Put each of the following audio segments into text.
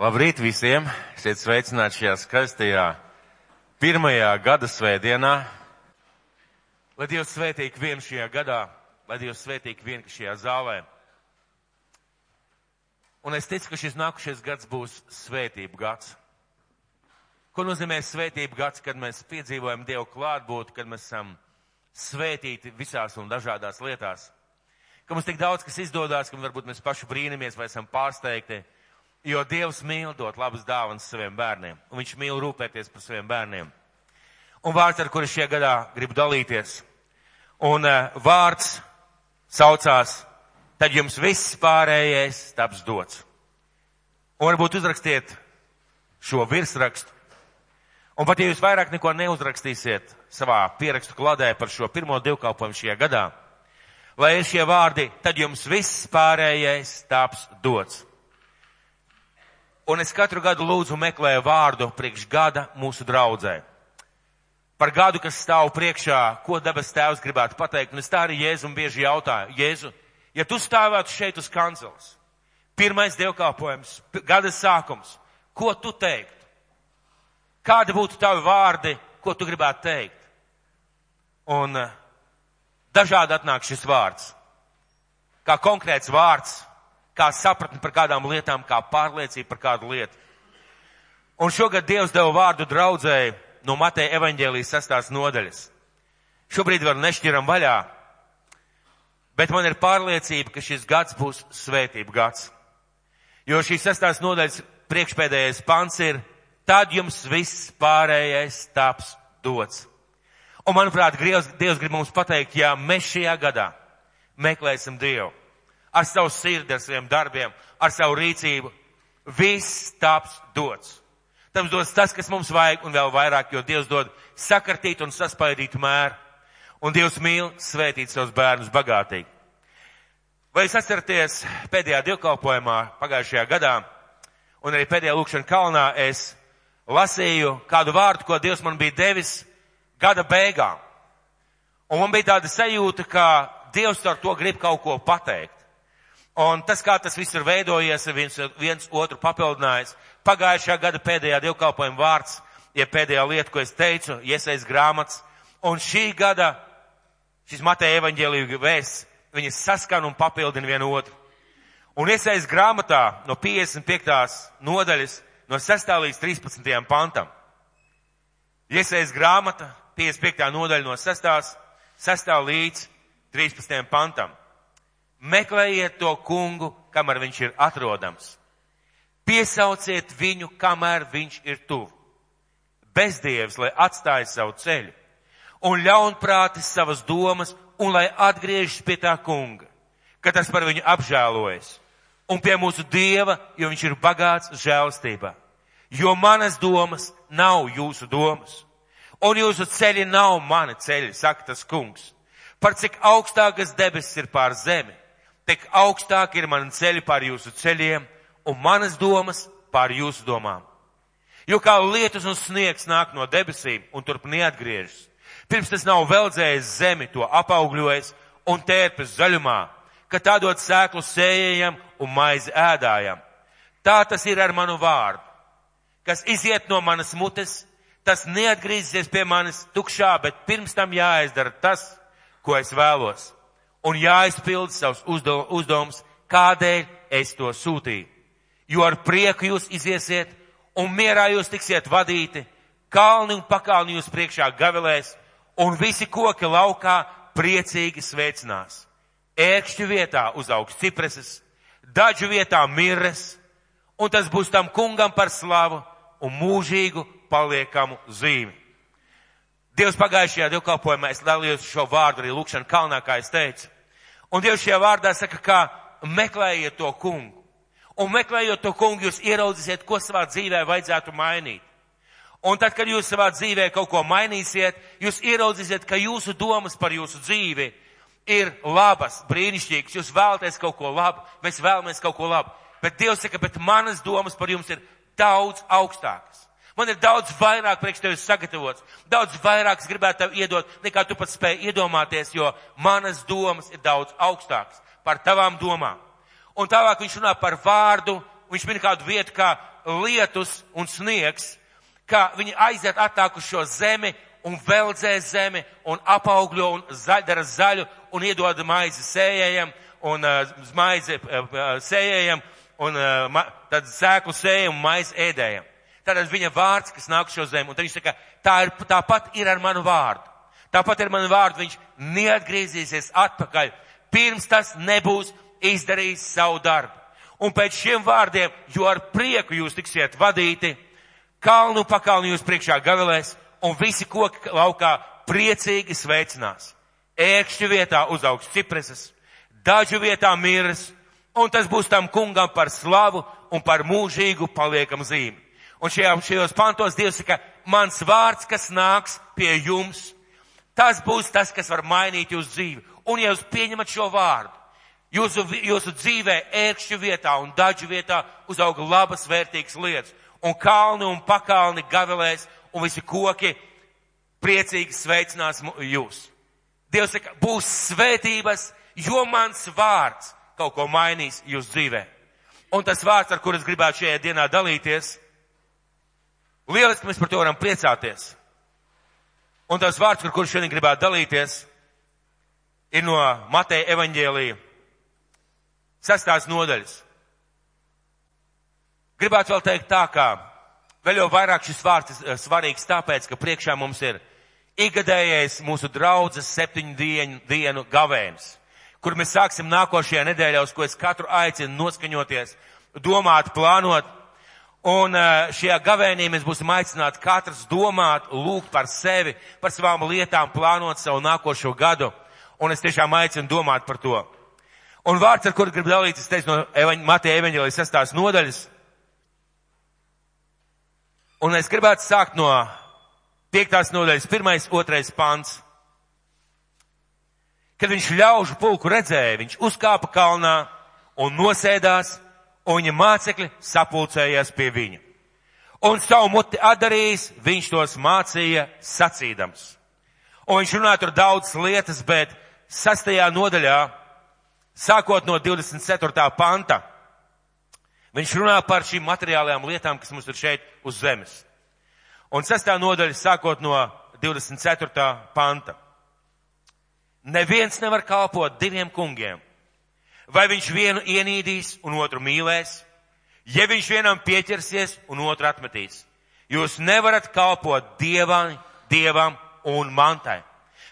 Labrīt visiem! Esiet sveicināti šajā skaistajā pirmajā gada svētdienā. Lai Dievs svētī vienu šajā gadā, lai Dievs svētī vienu šajā zālē. Un es ticu, ka šis nākušais gads būs svētību gads. Ko nozīmē svētību gads, kad mēs piedzīvojam Dievu klātbūtni, kad mēs esam svētīti visās un dažādās lietās? Ka mums tik daudz kas izdodas, ka varbūt mēs paši brīnamies vai esam pārsteigti Jo Dievs mīl dot labas dāvanas saviem bērniem, un Viņš mīl rūpēties par saviem bērniem. Un vārds, ar kuru šie gadā gribu dalīties, un uh, vārds saucās, tad jums viss pārējais taps dots. Un varbūt uzrakstiet šo virsrakstu. Un pat ja jūs vairāk neko neuzrakstīsiet savā pierakstu kladē par šo pirmo divkalpojumu šajā gadā, lai ir šie vārdi, tad jums viss pārējais taps dots. Un es katru gadu lūdzu meklēju vārdu priekš gada mūsu draudzē. Par gadu, kas stāv priekšā, ko debes tēvs gribētu pateikt. Un es tā arī Jēzum bieži jautāju. Jēzu, ja tu stāvētu šeit uz kanceles, pirmais dievkalpojums, gada sākums, ko tu teiktu? Kādi būtu tavi vārdi, ko tu gribētu teikt? Un eh, dažādi atnāk šis vārds. Kā konkrēts vārds, kā sapratni par kādām lietām, kā pārliecība par kādu lietu. Un šogad Dievs deva vārdu draudzēji no Mateja evaņģēlijas sastās nodaļas. Šobrīd vēl nešķiram vaļā, bet man ir pārliecība, ka šis gads būs svētību gads. Jo šīs sastās nodaļas priekšpēdējais pants ir, tad jums viss pārējais taps dots. Un manuprāt, Dievs, Dievs grib mums pateikt, ja mēs šajā gadā meklēsim Dievu, ar savu sirdi, ar saviem darbiem, ar savu rīcību. Viss taps dots. Tam dos tas, kas mums vajag, un vēl vairāk, jo Dievs dod sakartīt un saspaidīt mēru. Un Dievs mīl svētīt savus bērnus bagātīgi. Vai jūs atceraties pēdējā divkalpojumā pagājušajā gadā, un arī pēdējā lūkšana kalnā es lasīju kādu vārdu, ko Dievs man bija devis gada beigām. Un man bija tāda sajūta, ka Dievs ar to grib kaut ko pateikt. Un tas, kā tas viss ir veidojies, viens, viens otru papildinājis. Pagājušā gada pēdējā divkalpojuma vārds, ja pēdējā lieta, ko es teicu, iesaist grāmatas. Un šī gada, šis Mateja evaņģēlīga vēsts, viņas saskan un papildina vienu otru. Un iesaist grāmatā no 55. nodaļas, no 6. līdz 13. pantam. Iesaist grāmata, 55. nodaļa no 6. 6. līdz 13. pantam. Meklējiet to kungu, kamēr viņš ir atrodams. Piesauciet viņu, kamēr viņš ir tuvu. Bezdievs, lai atstāja savu ceļu, un ļaunprātis savas domas, un lai atgriežas pie tā kunga, ka tas par viņu apžēlojas, un pie mūsu dieva, jo viņš ir bagāts žēlstībā. Jo manas domas nav jūsu domas, un jūsu ceļi nav mani ceļi, saka tas kungs. Par cik augstākas debesis ir pār zemi, tik augstāk ir mani ceļi pār jūsu ceļiem un manas domas pār jūsu domām. Jo kā lietus un sniegs nāk no debesīm un turp neatgriežas, pirms tas nav veldzējis zemi, to apaugļojis un tērpes zaļumā, ka tā dod sēklu sējējam un maizi ēdājam. Tā tas ir ar manu vārdu, kas iziet no manas mutes, tas neatgriezīsies pie manis tukšā, bet pirms tam jāizdara tas, ko es vēlos un jāizpild savus uzdevumus, kādēļ es to sūtīju. Jo ar prieku jūs iziesiet un mierā jūs tiksiet vadīti, kalni un pakalni jūs priekšā gavilēs, un visi koki laukā priecīgi sveicinās. Ērkšķu vietā uzaugs cipreses, daļu vietā mirres, un tas būs tam kungam par slavu un mūžīgu paliekamu zīmi. Dievs pagājušajā divkalpojumā es dalījos šo vārdu arī lūkšana kalnā, kā es teicu. Un Dievs šajā vārdā saka, ka meklējiet to kungu. Un meklējot to kungu, jūs ieraudzīsiet, ko savā dzīvē vajadzētu mainīt. Un tad, kad jūs savā dzīvē kaut ko mainīsiet, jūs ieraudzīsiet, ka jūsu domas par jūsu dzīvi ir labas, brīnišķīgas. Jūs vēlaties kaut ko labu, mēs vēlamies kaut ko labu. Bet Dievs saka, bet manas domas par jums ir daudz augstākas. Man ir daudz vairāk priekš tevis sagatavots, daudz vairāk es gribētu tev iedot, nekā tu pats spēj iedomāties, jo manas domas ir daudz augstākas par tavām domām. Un tālāk viņš runā par vārdu viņš min kādu vietu kā lietus un sniegs, kā viņi aiziet attāku šo zemi un veldzē zemi un apaugļo un zaļ, dara zaļu un iedod maizi sējējiem un uh, maizi uh, sējējiem un uh, tad sēklu sējiem un maizi ēdējiem. Tātad viņa vārds, kas nāk šo zemi, un tad viņš saka, tā ir, tāpat ir ar manu vārdu. Tāpat ir manu vārdu, viņš neatgriezīsies atpakaļ, pirms tas nebūs izdarījis savu darbu. Un pēc šiem vārdiem, jo ar prieku jūs tiksiet vadīti, kalnu pakalnu jūs priekšā gavilēs, un visi koki laukā priecīgi sveicinās. Ēkšķu vietā uzaugs cipreses, dažu vietā miras, un tas būs tam kungam par slavu un par mūžīgu paliekam zīmi. Un šajā, šajos pantos Dievs saka, mans vārds, kas nāks pie jums, tas būs tas, kas var mainīt jūsu dzīvi. Un ja jūs pieņemat šo vārdu, jūsu, jūsu dzīvē ēkšķu vietā un dažu vietā uzauga labas, vērtīgas lietas. Un kalni un pakalni gavilēs un visi koki priecīgi sveicinās jūs. Dievs saka, būs svētības, jo mans vārds kaut ko mainīs jūsu dzīvē. Un tas vārds, ar kur es gribētu šajā dienā dalīties, lieliski mēs par to varam priecāties. Un tas vārds, ar kuru šodien gribētu dalīties, ir no Mateja evaņģēlija sestās nodaļas. Gribētu vēl teikt tā, kā vēl jau vairāk šis vārds ir svarīgs tāpēc, ka priekšā mums ir ikgadējais mūsu draudzes septiņu dienu, dienu gavēns, kur mēs sāksim nākošajā nedēļā, uz ko es katru aicinu noskaņoties, domāt, plānot. Un šajā gavēnī mēs būsim aicināti katrs domāt, lūgt par sevi, par savām lietām, plānot savu nākošo gadu. Un es tiešām aicinu domāt par to. Un vārds, ar kuru gribu dalīties, teicu no evaņ, Mateja evaņģēlijas sastās nodaļas. Un es gribētu sākt no piektās nodaļas, pirmais, otrais pants. Kad viņš ļaužu pulku redzēja, viņš uzkāpa kalnā un nosēdās, un viņa mācekļi sapulcējās pie viņa. Un savu muti atdarījis, viņš tos mācīja sacīdams. Un viņš runāja tur daudz lietas, bet sastajā nodaļā, sākot no 24. panta, viņš runā par šīm materiālajām lietām, kas mums ir šeit uz zemes. Un sestā nodaļa sākot no 24. panta. Neviens nevar kalpot diviem kungiem. Vai viņš vienu ienīdīs un otru mīlēs, ja viņš vienam pieķersies un otru atmetīs. Jūs nevarat kalpot dievam, dievam un mantai.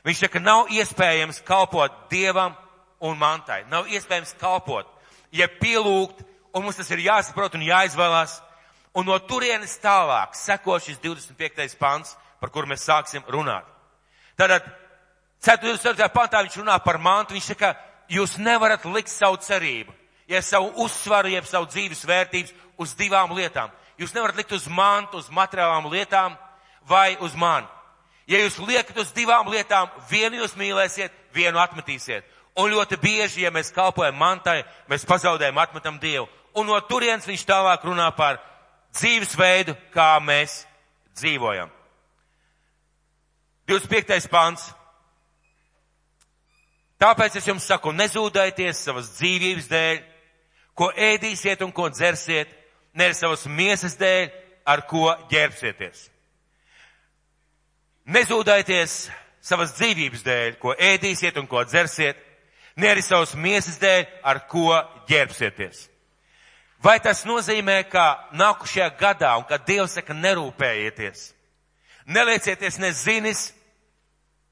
Viņš saka, nav iespējams kalpot dievam un mantai. Nav iespējams kalpot, ja pielūgt, un mums tas ir jāsaprot un jāizvēlās, Un no turienes tālāk seko šis 25. pants, par kur mēs sāksim runāt. Tātad, 4. pantā viņš runā par mantu, viņš saka, jūs nevarat likt savu cerību, ja savu uzsvaru, jeb savu dzīves vērtības uz divām lietām. Jūs nevarat likt uz mantu, uz materiālām lietām vai uz mani. Ja jūs liekat uz divām lietām, vienu jūs mīlēsiet, vienu atmetīsiet. Un ļoti bieži, ja mēs kalpojam mantai, mēs pazaudējam, atmetam Dievu. Un no turienes viņš tālāk runā par dzīvesveidu, kā mēs dzīvojam. 25. pants. Tāpēc es jums saku, nezūdaities savas dzīvības dēļ, ko ēdīsiet un ko dzersiet, ne savas miesas dēļ, ar ko ģērbsieties. Nezūdaities savas dzīvības dēļ, ko ēdīsiet un ko dzersiet, ne arī savas miesas dēļ, ar ko ģērbsieties. Vai tas nozīmē, ka nākušajā gadā, un kad Dievs saka, nerūpējieties, neliecieties nezinis,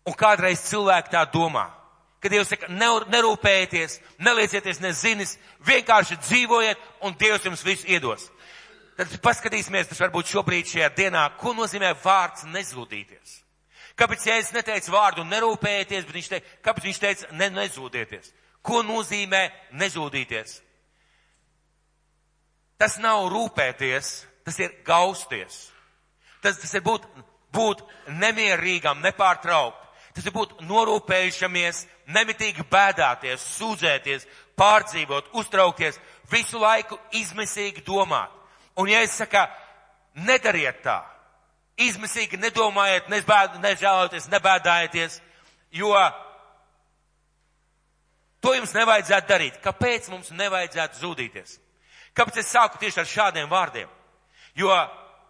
un kādreiz cilvēki tā domā, ka Dievs saka, nerūpējieties, neliecieties nezinis, vienkārši dzīvojiet, un Dievs jums visu iedos. Tad paskatīsimies, tas varbūt šobrīd šajā dienā, ko nozīmē vārds nezūdīties. Kāpēc Jēzus neteica vārdu nerūpējieties, bet viņš teica, kāpēc viņš teica ne, nezūdieties? Ko nozīmē nezūdīties? Tas nav rūpēties, tas ir gausties. Tas, tas ir būt, būt nemierīgam, nepārtraukt. Tas ir būt norūpējušamies, nemitīgi bēdāties, sūdzēties, pārdzīvot, uztraukties, visu laiku izmisīgi domāt. Un ja es saku, nedariet tā, izmisīgi nedomājiet, nežēloties, nebēdājieties, jo to jums nevajadzētu darīt. Kāpēc mums nevajadzētu zudīties? Kāpēc es sāku tieši ar šādiem vārdiem? Jo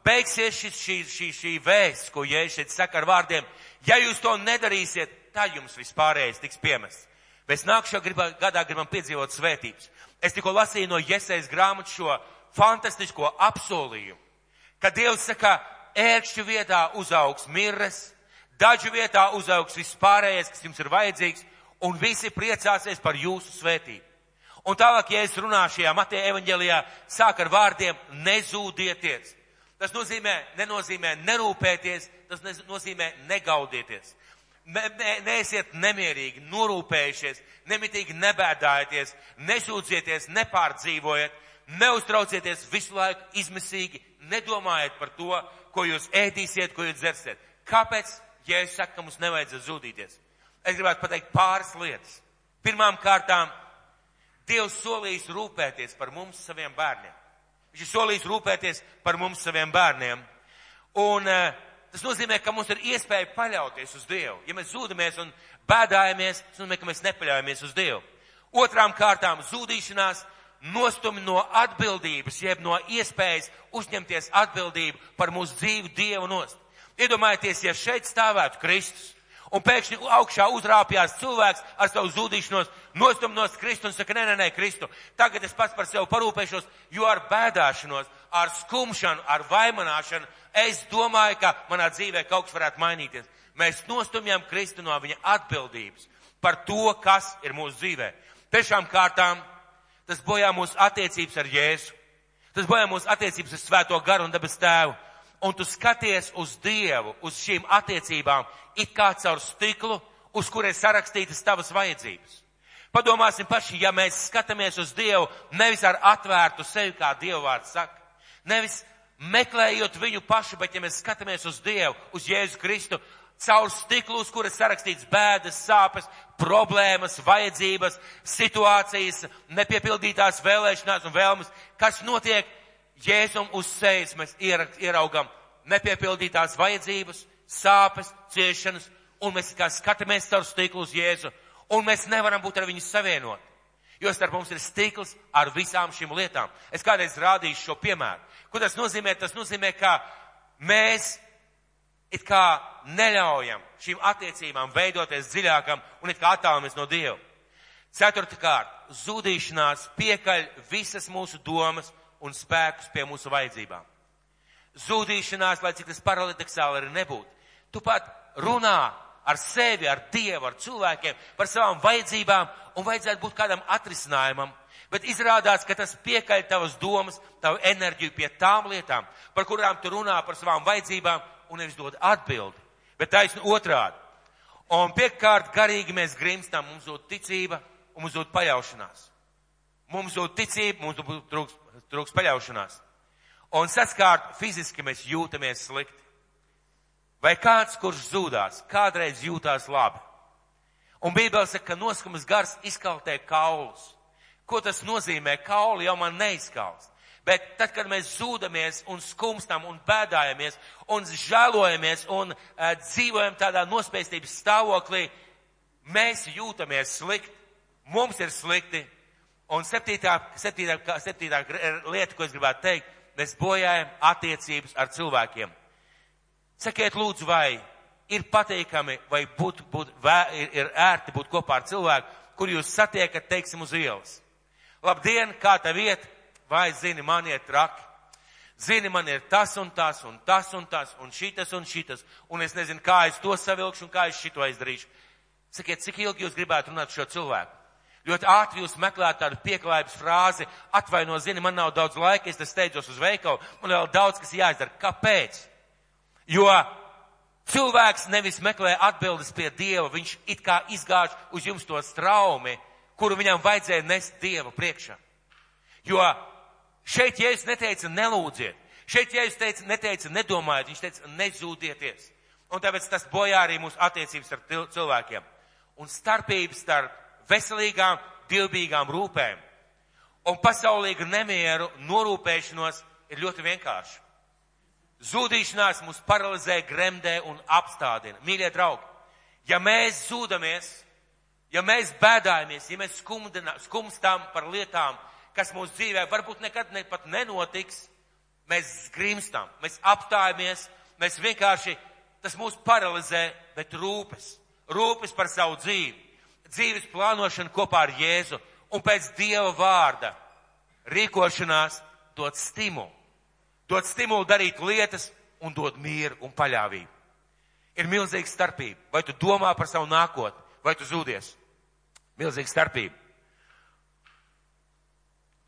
beigsies šis, šī, šī, šī vēsts, ko Jēzus šeit saka ar vārdiem, ja jūs to nedarīsiet, tad jums vispārējais tiks piemests. Mēs nākušā gribā, gadā gribam piedzīvot svētības. Es tikko lasīju no Iesaijas grāmatas šo fantastisko apsolījumu, ka Dievs saka, ērkšķu vietā uzaugs mirres, dažu vietā uzaugs vispārējais, kas jums ir vajadzīgs, un visi priecāsies par jūsu svētību. Un tālāk, ja es runāšu šajā Mateja evaņģēlijā, sāk ar vārdiem nezūdieties. Tas nozīmē, nenozīmē nerūpēties, tas nozīmē negaudieties. Ne, ne, neesiet nemierīgi, norūpējušies, nemitīgi nebēdājieties, nesūdzieties, nepārdzīvojiet, neuztraucieties visu laiku izmisīgi, nedomājiet par to, ko jūs ēdīsiet, ko jūs dzersiet. Kāpēc, ja es saku, ka mums nevajadzētu zudīties? Es gribētu pateikt pāris lietas. Pirmām kārtām, Dievs solījis rūpēties par mums, saviem bērniem. Viņš ir solījis rūpēties par mums, saviem bērniem. Un uh, tas nozīmē, ka mums ir iespēja paļauties uz Dievu. Ja mēs zūdamies un bēdājamies, tas nozīmē, ka mēs nepaļaujamies uz Dievu. Otrām kārtām, zūdīšanās nostumi no atbildības, jeb no iespējas uzņemties atbildību par mūsu dzīvi Dievu nost. Iedomājieties, ja šeit stāvētu Kristus un pēkšņi augšā uzrāpjās cilvēks ar savu zudīšanos, nostumnos Kristu un saka, nē, nē, nē, Kristu, tagad es pats par sevi parūpēšos, jo ar bēdāšanos, ar skumšanu, ar vaimanāšanu, es domāju, ka manā dzīvē kaut kas varētu mainīties. Mēs nostumjam Kristu no viņa atbildības par to, kas ir mūsu dzīvē. Tiešām kārtām Tas bojā mūsu attiecības ar Jēzu. Tas bojā mūsu attiecības ar Svēto garu un dabas tēvu. Un tu skaties uz Dievu, uz šīm attiecībām, it kā caur stiklu, uz kurai sarakstītas tavas vajadzības. Padomāsim paši, ja mēs skatāmies uz Dievu nevis ar atvērtu sevi, kā Dieva vārds saka, nevis meklējot viņu pašu, bet ja mēs skatāmies uz Dievu, uz Jēzu Kristu, caur stiklu, uz kuras sarakstīts bēdas, sāpes, problēmas, vajadzības, situācijas, nepiepildītās vēlēšanās un vēlmes, kas notiek Jēzum uz sejas. Mēs ieraugam nepiepildītās vajadzības, sāpes, ciešanas, un mēs kā skatāmies caur stiklu uz Jēzu, un mēs nevaram būt ar viņu savienot. Jo starp mums ir stikls ar visām šīm lietām. Es kādreiz rādīšu šo piemēru. Ko tas nozīmē? Tas nozīmē, ka mēs it kā neļaujam šīm attiecībām veidoties dziļākam un it kā attālamies no Dieva. Ceturtkārt, zudīšanās piekaļ visas mūsu domas un spēkus pie mūsu vajadzībām. Zudīšanās, lai cik tas paralitiksāli arī nebūtu, tu pat runā ar sevi, ar Dievu, ar cilvēkiem par savām vajadzībām un vajadzētu būt kādam atrisinājumam, bet izrādās, ka tas piekaļ tavas domas, tavu enerģiju pie tām lietām, par kurām tu runā par savām vajadzībām un nevis dod atbildi, bet taisnu otrādi. Un piekārt garīgi mēs grimstam, mums dod ticība un mums dod paļaušanās. Mums dod ticība, mums trūks, trūks paļaušanās. Un saskārt fiziski mēs jūtamies slikti. Vai kāds, kurš zūdās, kādreiz jūtās labi? Un Bībele saka, ka noskums gars izkaltē kaulus. Ko tas nozīmē? Kauli jau man neizkalst. Bet tad, kad mēs zūdamies un skumstam un bēdājamies un žēlojamies un uh, dzīvojam tādā nospēstības stāvoklī, mēs jūtamies slikti, mums ir slikti. Un septītā, septītā, septītā lieta, ko es gribētu teikt, mēs bojājam attiecības ar cilvēkiem. Sakiet lūdzu, vai ir pateikami, vai būt, būt, vē, ir, ir ērti būt kopā ar cilvēku, kur jūs satiekat, teiksim, uz ielas. Labdien, kā tā vieta? vai zini, man ir traki. Zini, man ir tas un tas un tas un tas un šitas un šitas, un es nezinu, kā es to savilkšu un kā es šito izdarīšu. Sakiet, cik ilgi jūs gribētu runāt šo cilvēku? Ļoti ātri jūs meklējat tādu pieklājības frāzi, atvaino, zini, man nav daudz laika, es te steidzos uz veikalu, man vēl daudz, kas jāizdara. Kāpēc? Jo cilvēks nevis meklē atbildes pie Dieva, viņš it kā izgāž uz jums to straumi, kuru viņam vajadzēja nest Dieva priekšā. Jo Šeit Jēzus neteica nelūdziet. Šeit Jēzus teica, neteica nedomājiet, viņš teica nezūdieties. Un tāpēc tas bojā arī mūsu attiecības ar cilvēkiem. Un starpības starp veselīgām, dievbijīgām rūpēm un pasaulīgu nemieru norūpēšanos ir ļoti vienkārši. Zūdīšanās mūs paralizē, gremdē un apstādina. Mīļie draugi, ja mēs zūdamies, ja mēs bēdājamies, ja mēs skumstam par lietām, kas mūsu dzīvē varbūt nekad ne, pat nenotiks, mēs grimstam, mēs apstājamies, mēs vienkārši, tas mūs paralizē, bet rūpes, rūpes par savu dzīvi, dzīves plānošanu kopā ar Jēzu un pēc Dieva vārda rīkošanās dot stimulu, dot stimulu darīt lietas un dot mieru un paļāvību. Ir milzīga starpība. Vai tu domā par savu nākotni, vai tu zūdies? Milzīga starpība.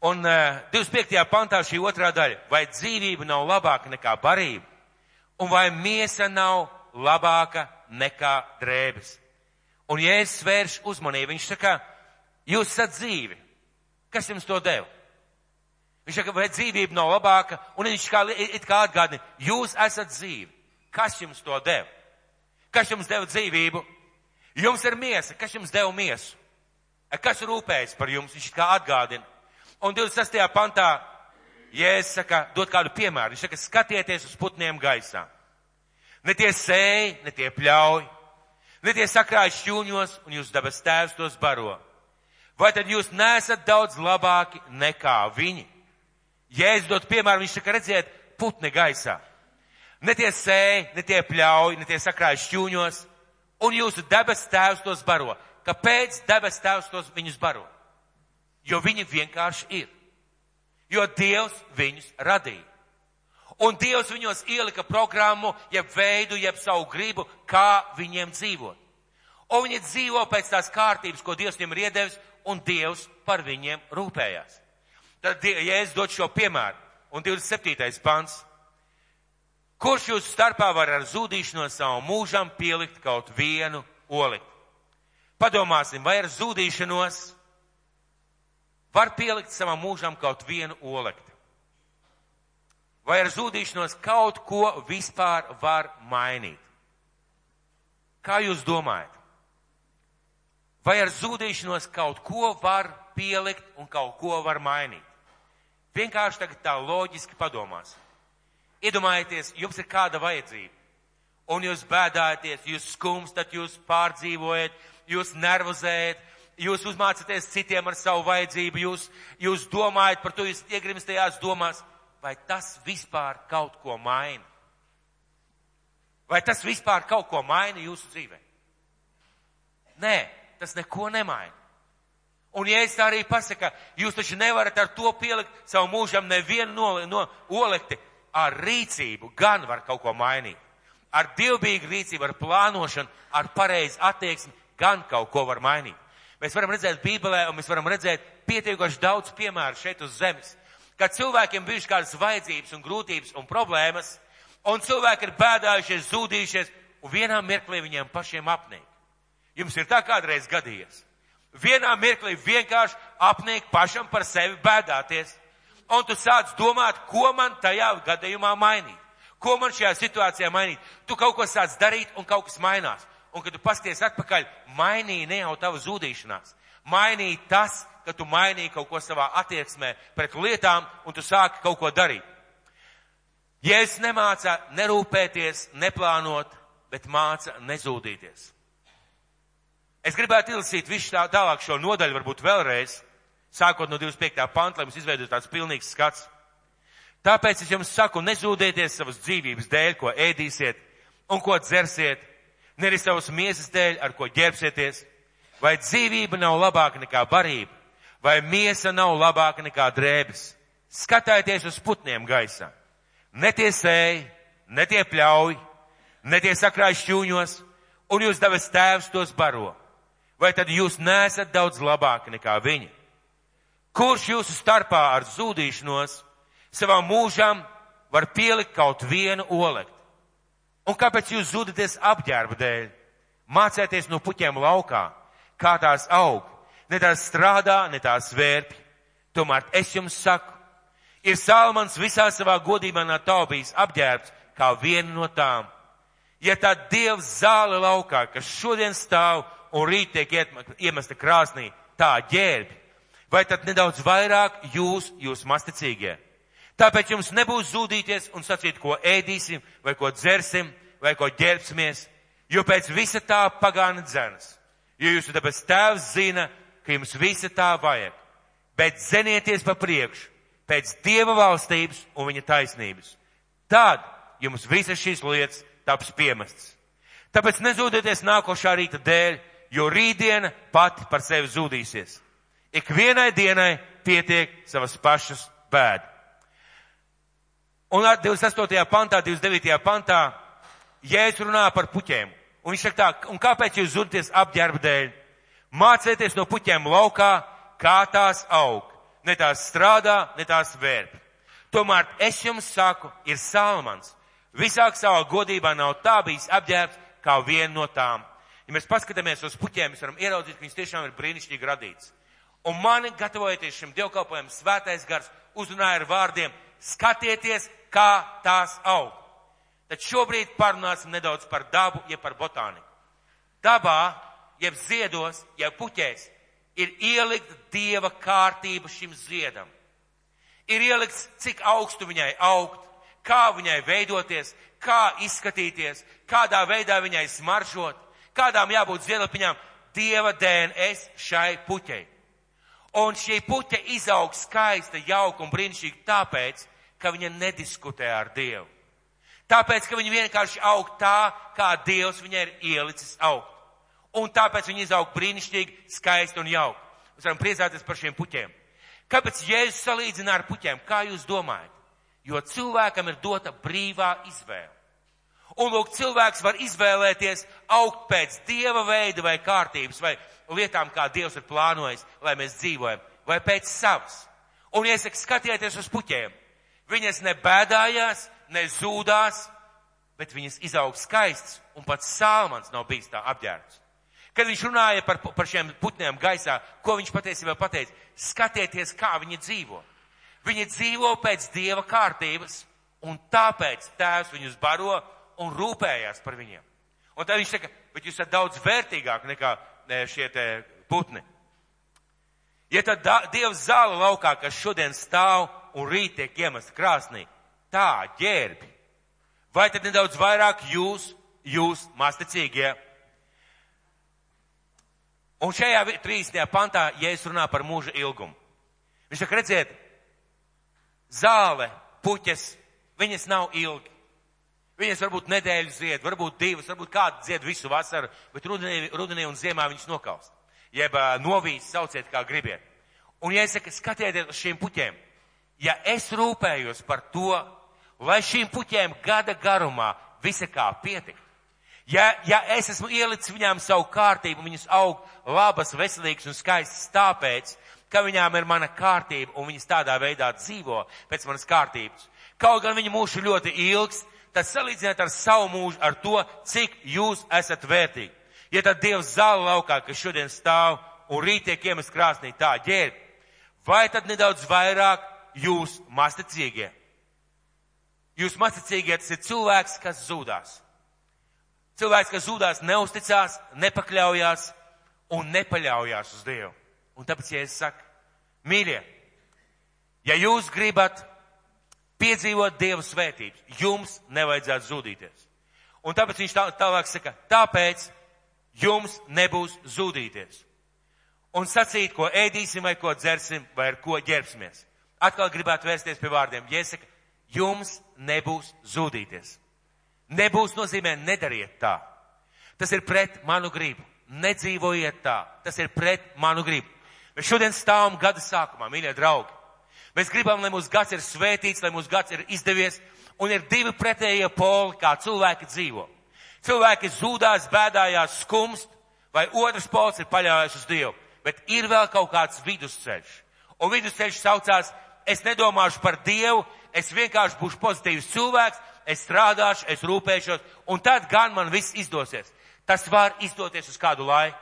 Un uh, 25. pantā šī otrā daļa. Vai dzīvība nav labāka nekā barība? Un vai miesa nav labāka nekā drēbes? Un ja es svēršu uzmanību, viņš saka, jūs esat dzīvi. Kas jums to deva? Viņš saka, vai dzīvība nav labāka? Un viņš kā, it kā atgādina, jūs esat dzīvi. Kas jums to deva? Kas jums deva dzīvību? Jums ir miesa. Kas jums deva miesu? Kas rūpējas par jums? Viņš kā atgādina. Un 26. pantā Jēzus saka, dod kādu piemēru. Viņš saka, skatieties uz putniem gaisā. Ne tie sēji, ne tie pļauj, ne tie sakrāj šķūņos un jūs dabas tēvs tos baro. Vai tad jūs nesat daudz labāki nekā viņi? Jēzus dod piemēru, viņš saka, redziet, putni gaisā. Ne tie sēji, ne tie pļauj, ne tie sakrāj šķūņos un jūsu debes tēvs tos baro. Kāpēc debes tēvs tos viņus baro? jo viņi vienkārši ir. Jo Dievs viņus radīja. Un Dievs viņos ielika programmu, jeb veidu, jeb savu gribu, kā viņiem dzīvot. Un viņi dzīvo pēc tās kārtības, ko Dievs viņiem ir iedevis, un Dievs par viņiem rūpējās. Tad, ja es dotu šo piemēru, un 27. pants, kurš jūs starpā var ar zudīšanos savu mūžam pielikt kaut vienu olikt? Padomāsim, vai ar zudīšanos var pielikt savam mūžam kaut vienu olekti. Vai ar zudīšanos kaut ko vispār var mainīt? Kā jūs domājat? Vai ar zudīšanos kaut ko var pielikt un kaut ko var mainīt? Vienkārši tagad tā loģiski padomās. Iedomājieties, jums ir kāda vajadzība, un jūs bēdājaties, jūs skumstat, jūs pārdzīvojat, jūs nervozējat, jūs uzmācāties citiem ar savu vajadzību, jūs, jūs domājat par to, jūs iegrimstajās domās, vai tas vispār kaut ko maina? Vai tas vispār kaut ko maina jūsu dzīvē? Nē, tas neko nemaina. Un ja es arī pasaku, jūs taču nevarat ar to pielikt savu mūžam nevienu no, no olekti, ar rīcību gan var kaut ko mainīt. Ar dievbijīgu rīcību, ar plānošanu, ar pareizu attieksmi gan kaut ko var mainīt. Mēs varam redzēt Bībelē, un mēs varam redzēt pietiekoši daudz piemēru šeit uz zemes, kad cilvēkiem bijušas kādas vajadzības un grūtības un problēmas, un cilvēki ir bēdājušies, zūdījušies, un vienā mirklī viņiem pašiem apnīk. Jums ir tā kādreiz gadījies. Vienā mirklī vienkārši apnīk pašam par sevi bēdāties, un tu sāc domāt, ko man tajā gadījumā mainīt. Ko man šajā situācijā mainīt? Tu kaut ko sāc darīt, un kaut kas mainās un kad tu pasties atpakaļ, mainīja ne jau tava zudīšanās. Mainīja tas, ka tu mainīji kaut ko savā attieksmē pret lietām un tu sāki kaut ko darīt. Jēzus nemāca nerūpēties, neplānot, bet māca nezūdīties. Es gribētu izlasīt visu tā, tālāk šo nodaļu, varbūt vēlreiz, sākot no 25. panta, lai mums izveidotu tāds pilnīgs skats. Tāpēc es jums saku, nezūdieties savas dzīvības dēļ, ko ēdīsiet un ko dzersiet, ne arī savas miesas dēļ, ar ko ģērbsieties, vai dzīvība nav labāka nekā barība, vai miesa nav labāka nekā drēbes. Skatieties uz putniem gaisā. Ne tie sēji, ne tie pļauj, ne tie sakrāj šķūņos, un jūs devas tēvs tos baro. Vai tad jūs nesat daudz labāki nekā viņi? Kurš jūsu starpā ar zūdīšanos savām mūžām var pielikt kaut vienu olektu? Un kāpēc jūs zudaties apģērba dēļ? Mācēties no puķiem laukā, kā tās aug. Ne tās strādā, ne tās vērpj. Tomēr es jums saku, ir Salmans visā savā godībā nav taupījis apģērbs kā viena no tām. Ja tā Dievs zāle laukā, kas šodien stāv un rīt tiek iemesta krāsnī, tā ģērbi, vai tad nedaudz vairāk jūs, jūs masticīgie? Tāpēc jums nebūs zudīties un sacīt, ko ēdīsim, vai ko dzersim, vai ko ģērbsimies, jo pēc visa tā pagāna dzenas. Jo jūsu dabas tēvs zina, ka jums visa tā vajag. bet zenieties pa priekšu pēc Dieva valstības un viņa taisnības. Tad jums visas šīs lietas taps piemestas. Tāpēc nezūdieties nākošā rīta dēļ, jo rītdiena pati par sevi zudīsies. Ik vienai dienai pietiek savas pašas bēda. Un 28. pantā, 29. pantā, Jēzus runā par puķiem. Un viņš saka tā, un kāpēc jūs zudaties apģērba dēļ? Mācieties no puķiem laukā, kā tās aug. Ne tās strādā, ne tās vērp. Tomēr es jums saku, ir Salmans. Visāk savā godībā nav tā bijis apģērbs kā viena no tām. Ja mēs paskatāmies uz puķiem, mēs varam ieraudzīt, ka viņas tiešām ir brīnišķīgi radīts. Un mani, gatavojoties šim dievkalpojumam, svētais gars uzrunāja ar vārdiem, skatieties, kā tās aug. Tad šobrīd parunāsim nedaudz par dabu, jeb par botāniku. Dabā, jeb ziedos, jeb puķēs, ir ielikt dieva kārtība šim ziedam. Ir ielikts, cik augstu viņai augt, kā viņai veidoties, kā izskatīties, kādā veidā viņai smaržot, kādām jābūt zielapiņām. Dieva DNS šai puķei. Un šī puķa izaug skaista, jauka un brīnišķīga tāpēc, ka viņa nediskutē ar Dievu. Tāpēc, ka viņa vienkārši aug tā, kā Dievs viņai ir ielicis augt. Un tāpēc viņa izaug brīnišķīgi, skaisti un jauki. Mēs varam priecāties par šiem puķiem. Kāpēc Jēzus salīdzina ar puķiem? Kā jūs domājat? Jo cilvēkam ir dota brīvā izvēle. Un lūk, cilvēks var izvēlēties augt pēc dieva veida vai kārtības vai lietām, kā Dievs ir plānojis, lai mēs dzīvojam, vai pēc savas. Un iesaka, skatieties uz puķiem. Viņas nebēdājās, nezūdās, bet viņas izaug skaistas, un pats Sālmans nav bijis tā apģērbts. Kad viņš runāja par, par šiem putniem gaisā, ko viņš patiesībā pateica? Skatieties, kā viņi dzīvo. Viņi dzīvo pēc dieva kārtības, un tāpēc tēvs viņus baro un rūpējās par viņiem. Un tad viņš saka, bet jūs esat daudz vērtīgāk nekā šie te putni. Ja tad Dievs zāle laukā, kas šodien stāv un rīt tiek iemesta krāsnī, tā ģērbi, vai tad nedaudz vairāk jūs, jūs masticīgie? Un šajā 30. pantā, ja es runāju par mūža ilgumu, viņš saka, redziet, zāle, puķes, viņas nav ilgi. Viņas varbūt nedēļu zied, varbūt divas, varbūt kādu zied visu vasaru, bet rudenī, rudenī un ziemā viņas nokaust. Jeb novīs, sauciet kā gribiet. Un ja es saku, skatieties uz šīm puķiem, ja es rūpējos par to, lai šīm puķēm gada garumā visa kā pietikt, ja, ja es esmu ielicis viņām savu kārtību, viņas aug labas, veselīgas un skaistas tāpēc, ka viņām ir mana kārtība un viņas tādā veidā dzīvo pēc manas kārtības. Kaut gan viņa mūžs ir ļoti ilgs, tad salīdziniet ar savu mūžu, ar to, cik jūs esat vērtīgi. Ja tad Dievs zāle laukā, kas šodien stāv un rīt tiek iemest krāsnī tā ģērb, vai tad nedaudz vairāk jūs masticīgie? Jūs masticīgie tas ir cilvēks, kas zūdās. Cilvēks, kas zūdās, neusticās, nepakļaujās un nepaļaujās uz Dievu. Un tāpēc, ja es saku, mīļie, ja jūs gribat piedzīvot Dieva svētības. Jums nevajadzētu zudīties. Un tāpēc viņš tā, tālāk saka, tāpēc jums nebūs zudīties. Un sacīt, ko ēdīsim vai ko dzersim vai ar ko ģērbsimies. Atkal gribētu vērsties pie vārdiem. Jāsaka, jums nebūs zudīties. Nebūs nozīmē nedariet tā. Tas ir pret manu gribu. Nedzīvojiet tā. Tas ir pret manu gribu. Mēs šodien stāvam gada sākumā, mīļie draugi. Mēs gribam, lai mūsu gads ir svētīts, lai mūsu gads ir izdevies, un ir divi pretējie poli, kā cilvēki dzīvo. Cilvēki zūdās, bēdājās, skumst, vai otrs pols ir paļāvies uz Dievu. Bet ir vēl kaut kāds vidusceļš. Un vidusceļš saucās, es nedomāšu par Dievu, es vienkārši būšu pozitīvs cilvēks, es strādāšu, es rūpēšos, un tad gan man viss izdosies. Tas var izdoties uz kādu laiku.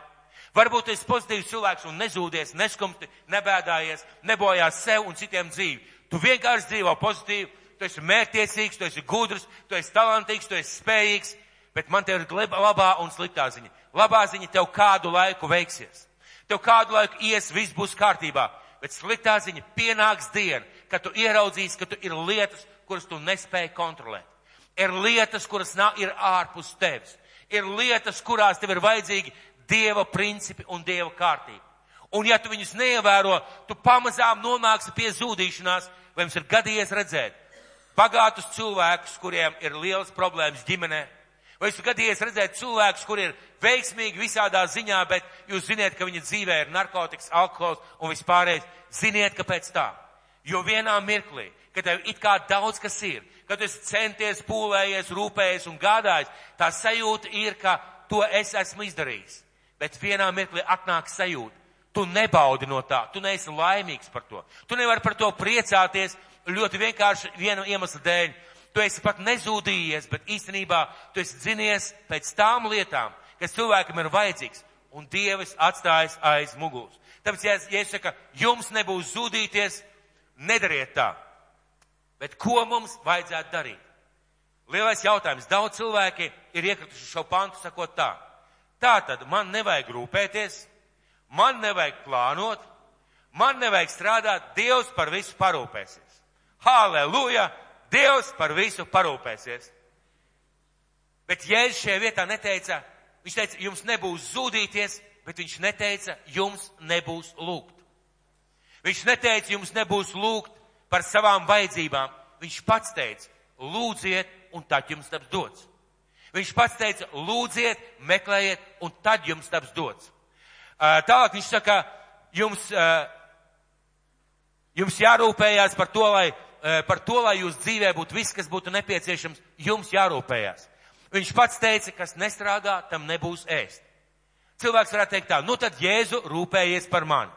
Varbūt esi pozitīvs cilvēks un nezūdies, neskumti, nebēdājies, nebojās sev un citiem dzīvi. Tu vienkārši dzīvo pozitīvi, tu esi mērķtiecīgs, tu esi gudrs, tu esi talantīgs, tu esi spējīgs, bet man te ir labā un sliktā ziņa. Labā ziņa tev kādu laiku veiksies. Tev kādu laiku ies, viss būs kārtībā, bet sliktā ziņa pienāks diena, kad tu ieraudzīsi, ka tu ir lietas, kuras tu nespēji kontrolēt. Ir lietas, kuras nav, ir ārpus tevis. Ir lietas, kurās tev ir vajadzīgi Dieva principi un Dieva kārtība. Un ja tu viņus neievēro, tu pamazām nonāksi pie zūdīšanās, vai jums ir gadījies redzēt bagātus cilvēkus, kuriem ir liels problēmas ģimenē, vai jūs gadījies redzēt cilvēkus, kuri ir veiksmīgi visādā ziņā, bet jūs ziniet, ka viņa dzīvē ir narkotikas, alkohols un vispārējais. Ziniet, kāpēc tā? Jo vienā mirklī, kad tev it kā daudz kas ir, kad tu esi centies, pūlējies, rūpējies un gādājis, tā sajūta ir, ka to es esmu izdarījis. Bet vienā mirklī atnāk sajūta. Tu nebaudi no tā, tu neesi laimīgs par to. Tu nevari par to priecāties ļoti vienkārši viena iemesla dēļ. Tu esi pat nezūdījies, bet īstenībā tu esi dzinies pēc tām lietām, kas cilvēkam ir vajadzīgs, un Dievs atstājas aiz muguras. Tāpēc, ja, ja es saku, jums nebūs zudīties, nedariet tā. Bet ko mums vajadzētu darīt? Lielais jautājums. Daudz cilvēki ir iekrituši šo pantu sakot tā. Tā tad man nevajag rūpēties, man nevajag plānot, man nevajag strādāt, Dievs par visu parūpēsies. Halleluja! Dievs par visu parūpēsies. Bet Jēzus šajā vietā neteica, viņš teica, jums nebūs zudīties, bet viņš neteica, jums nebūs lūgt. Viņš neteica, jums nebūs lūgt par savām vajadzībām. Viņš pats teica, lūdziet, un tad jums taps dots. Viņš pats teica, lūdziet, meklējiet, un tad jums taps dots. Tālāk viņš saka, jums, jums jārūpējās par to, lai, par to, lai jūs dzīvē būtu viss, kas būtu nepieciešams, jums jārūpējās. Viņš pats teica, kas nestrādā, tam nebūs ēst. Cilvēks varētu teikt tā, nu tad Jēzu rūpējies par mani.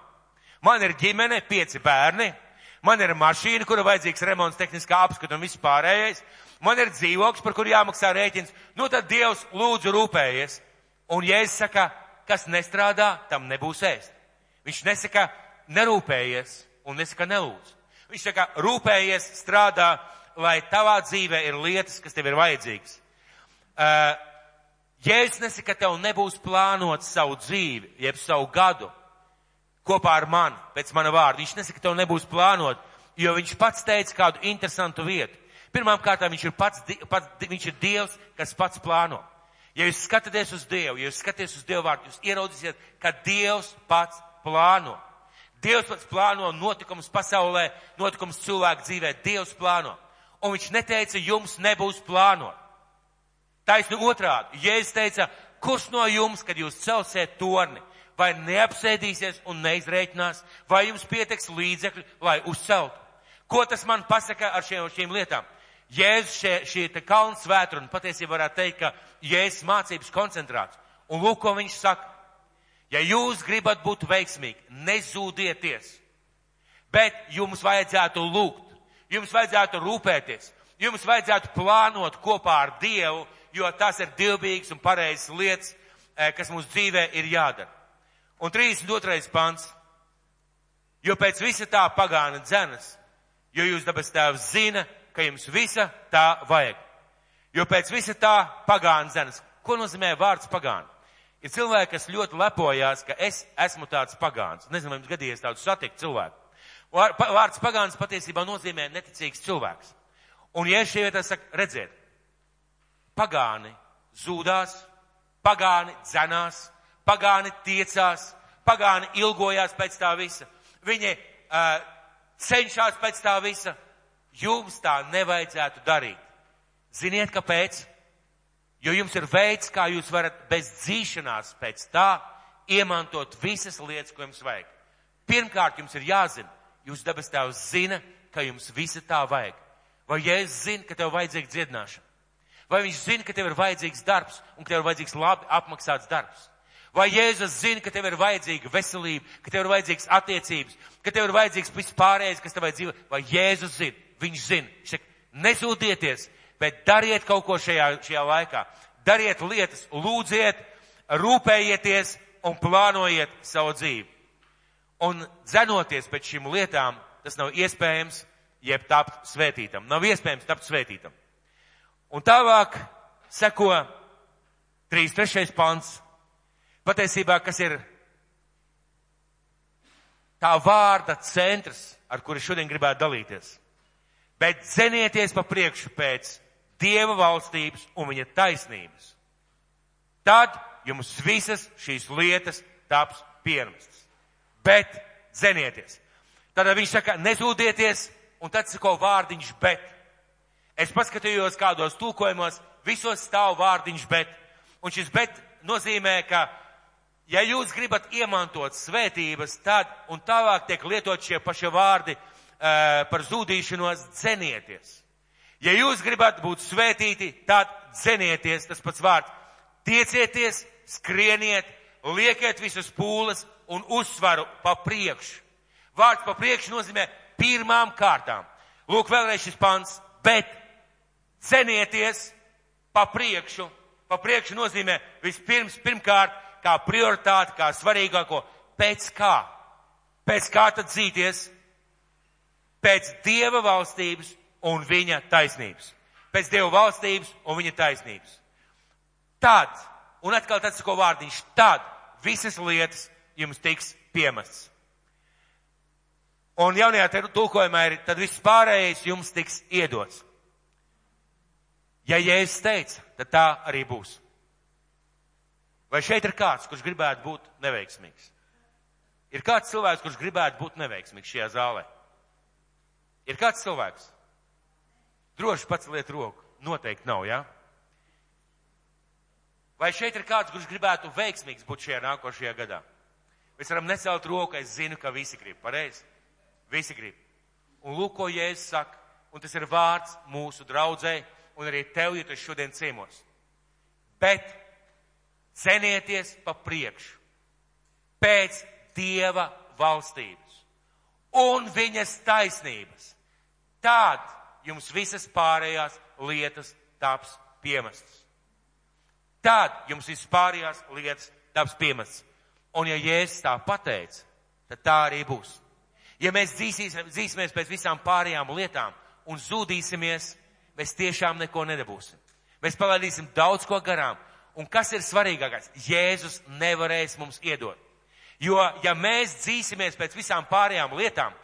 Man ir ģimene, pieci bērni, man ir mašīna, kura vajadzīgs remonts, tehniskā apskata un viss pārējais, man ir dzīvoklis, par kuru jāmaksā rēķins, nu tad Dievs lūdzu rūpējies. Un Jēzus saka, kas nestrādā, tam nebūs ēst. Viņš nesaka, nerūpējies un nesaka, nelūdz. Viņš saka, rūpējies, strādā, lai tavā dzīvē ir lietas, kas tev ir vajadzīgas. Uh, Jēzus nesaka, ka tev nebūs plānot savu dzīvi, jeb savu gadu kopā ar mani, pēc mana vārda. Viņš nesaka, ka tev nebūs plānot, jo viņš pats teica kādu interesantu vietu. Pirmām kārtām viņš ir pats, pats, viņš ir Dievs, kas pats plāno. Ja jūs skatāties uz Dievu, ja jūs skatāties uz Dievu vārdu, jūs ieraudzīsiet, ka Dievs pats plāno. Dievs pats plāno notikumus pasaulē, notikumus cilvēku dzīvē. Dievs plāno. Un viņš neteica, jums nebūs plānot. Taisni otrādi. Jēzus teica, kurš no jums, kad jūs celsiet torni, vai neapsēdīsies un neizrēķinās, vai jums pietiks līdzekļi, lai uzceltu. Ko tas man pasaka ar šiem, šīm lietām? Jēzus šie, šī te kalns vētra un patiesībā varētu teikt, ka Jēzus mācības koncentrāts. Un lūk, ko viņš saka. Ja jūs gribat būt veiksmīgi, nezūdieties, bet jums vajadzētu lūgt, jums vajadzētu rūpēties, jums vajadzētu plānot kopā ar Dievu, jo tas ir dievbīgs un pareizs lietas, eh, kas mūsu dzīvē ir jādara. Un 32. pants. Jo pēc visa tā pagāna dzenas, jo jūs dabas tēvs zina, ka jums visa tā vajag. Jo pēc visa tā pagāna dzenas. Ko nozīmē vārds pagāna? Ir cilvēki, kas ļoti lepojās, ka es esmu tāds pagāns. Nezinu, vai jums gadījies tādu satikt cilvēku. Vārds pagāns patiesībā nozīmē neticīgs cilvēks. Un ja šie vietā saka, redziet, pagāni zūdās, pagāni dzenās, Pagāni tiecās, pagāni ilgojās pēc tā visa. Viņi uh, cenšas pēc tā visa. Jums tā nevajadzētu darīt. Ziniet, kāpēc? Jo jums ir veids, kā jūs varat bez dzīšanās pēc tā iemantot visas lietas, ko jums vajag. Pirmkārt, jums ir jāzina, jūs dabas tēvs zina, ka jums visa tā vajag. Vai Jēzus zina, ka tev vajadzīga dziedināšana? Vai viņš zina, ka tev ir vajadzīgs darbs un ka tev ir vajadzīgs labi apmaksāts darbs? Vai Jēzus zina, ka tev ir vajadzīga veselība, ka tev ir vajadzīgas attiecības, ka tev ir vajadzīgs viss pārējais, kas tavai dzīvē? Vai Jēzus zina? Viņš zina. Viņš saka, nezūdieties, bet dariet kaut ko šajā, šajā laikā. Dariet lietas, lūdziet, rūpējieties un plānojiet savu dzīvi. Un dzenoties pēc šīm lietām, tas nav iespējams, jeb tapt svētītam. Nav iespējams tapt svētītam. Un tālāk seko 3.3. pants patiesībā, kas ir tā vārda centrs, ar kuru šodien gribētu dalīties. Bet cenieties pa priekšu pēc Dieva valstības un viņa taisnības. Tad jums visas šīs lietas taps piemestas. bet dzenieties. Tad viņš saka, nezūdieties, un tad sako vārdiņš bet. Es paskatījos kādos tūkojumos, visos stāv vārdiņš bet. Un šis bet nozīmē, ka, ja jūs gribat iemantot svētības, tad un tālāk tiek lietot šie paši vārdi uh, par zūdīšanos, dzenieties. Ja jūs gribat būt svētīti, tad dzenieties, tas pats vārds. Tiecieties, skrieniet, liekiet visas pūles un uzsvaru pa priekšu. Vārds pa priekšu nozīmē pirmām kārtām. Lūk, vēlreiz šis pants, bet cenieties pa priekšu. Pa priekšu nozīmē vispirms, pirmkārt, kā prioritāti, kā svarīgāko, pēc kā. Pēc kā tad dzīties? Pēc Dieva valstības un viņa taisnības. Pēc Dieva valstības un viņa taisnības. Tad, un atkal tāds, ko vārdiņš, tad visas lietas jums tiks piemestas. Un jaunajā tulkojumā ir, tad viss pārējais jums tiks iedots. Ja Jēzus teica, tad tā arī būs. Vai šeit ir kāds, kurš gribētu būt neveiksmīgs? Ir kāds cilvēks, kurš gribētu būt neveiksmīgs šajā zālē? Ir kāds cilvēks? Droši pats liet roku. Noteikti nav, jā? Ja? Vai šeit ir kāds, kurš gribētu veiksmīgs būt šajā nākošajā gadā? Mēs varam necelt roku, es zinu, ka visi grib. Pareizi? Visi grib. Un lūk, ko Jēzus saka, un tas ir vārds mūsu draudzē, un arī tev, ja tu šodien ciemos. Bet cenieties pa priekšu pēc Dieva valstības un viņas taisnības. Tad jums visas pārējās lietas taps piemestas. Tad jums visas pārējās lietas taps piemestas. Un ja Jēzus tā pateica, tad tā arī būs. Ja mēs dzīsimies pēc visām pārējām lietām un zudīsimies, mēs tiešām neko nedabūsim. Mēs palaidīsim daudz ko garām. Un kas ir svarīgākais? Jēzus nevarēs mums iedot. Jo, ja mēs dzīsimies pēc visām pārējām lietām,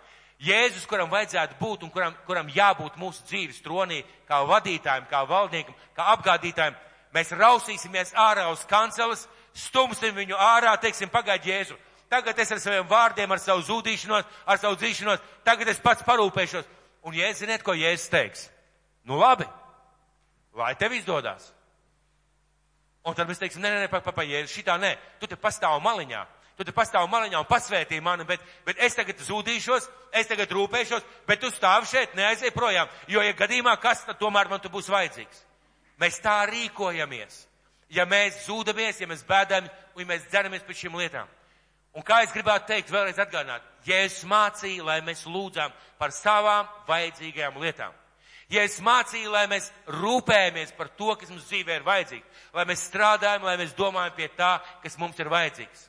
Jēzus, kuram vajadzētu būt un kuram, kuram jābūt mūsu dzīves tronī, kā vadītājiem, kā valdniekam, kā apgādītājiem, mēs rausīsimies ārā uz kanceles, stumsim viņu ārā, teiksim, pagaid Jēzu, tagad es ar saviem vārdiem, ar savu zudīšanos, ar savu dzīšanos, tagad es pats parūpēšos. Un jēzus ziniet, ko jēzus teiks? Nu labi, lai tev izdodas. Un tad mēs teiksim, nē, nē, nē, pa, pa, pa, jēzus, šitā nē, tu te pastāv maliņā. Tu te pastāv maliņā un pasvētī mani, bet, bet es tagad zudīšos, es tagad rūpēšos, bet tu stāvi šeit, neaiziet projām, jo, ja gadījumā kas, tad tomēr man tu būs vajadzīgs. Mēs tā rīkojamies. Ja mēs zūdamies, ja mēs bēdam, un ja mēs dzeramies pēc šīm lietām. Un kā es gribētu teikt, vēlreiz atgādināt, Jēzus mācīja, lai mēs lūdzām par savām vajadzīgajām lietām. Jēzus mācīja, lai mēs rūpējamies par to, kas mums dzīvē ir vajadzīgs, lai mēs strādājam, lai mēs domājam pie tā, kas mums ir vajadzīgs.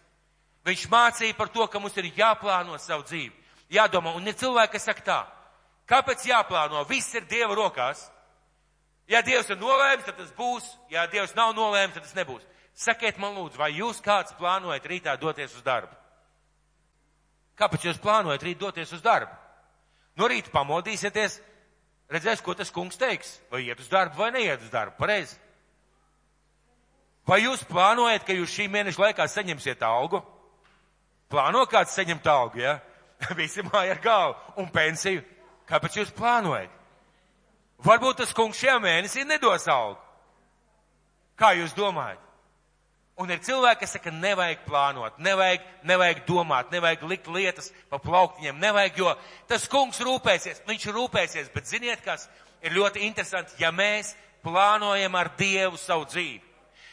Viņš mācīja par to, ka mums ir jāplāno savu dzīvi, jādomā, un ir cilvēki, kas saka tā, kāpēc jāplāno, viss ir Dieva rokās. Ja Dievs ir nolēms, tad tas būs, ja Dievs nav nolēms, tad tas nebūs. Sakiet man lūdzu, vai jūs kāds plānojat rītā doties uz darbu? Kāpēc jūs plānojat rīt doties uz darbu? No rīta pamodīsieties, redzēs, ko tas kungs teiks, vai iet uz darbu vai neiet uz darbu, pareizi. Vai jūs plānojat, ka jūs šī mēneša laikā saņemsiet algu? Plāno kāds saņemt algu, ja? Visi māja ar galvu un pensiju. Kāpēc jūs plānojat? Varbūt tas kungs šajā mēnesī nedos algu. Kā jūs domājat? Un ir cilvēki, kas saka, nevajag plānot, nevajag, nevajag domāt, nevajag likt lietas pa plauktiņiem, nevajag, jo tas kungs rūpēsies, viņš rūpēsies, bet ziniet, kas ir ļoti interesanti, ja mēs plānojam ar Dievu savu dzīvi.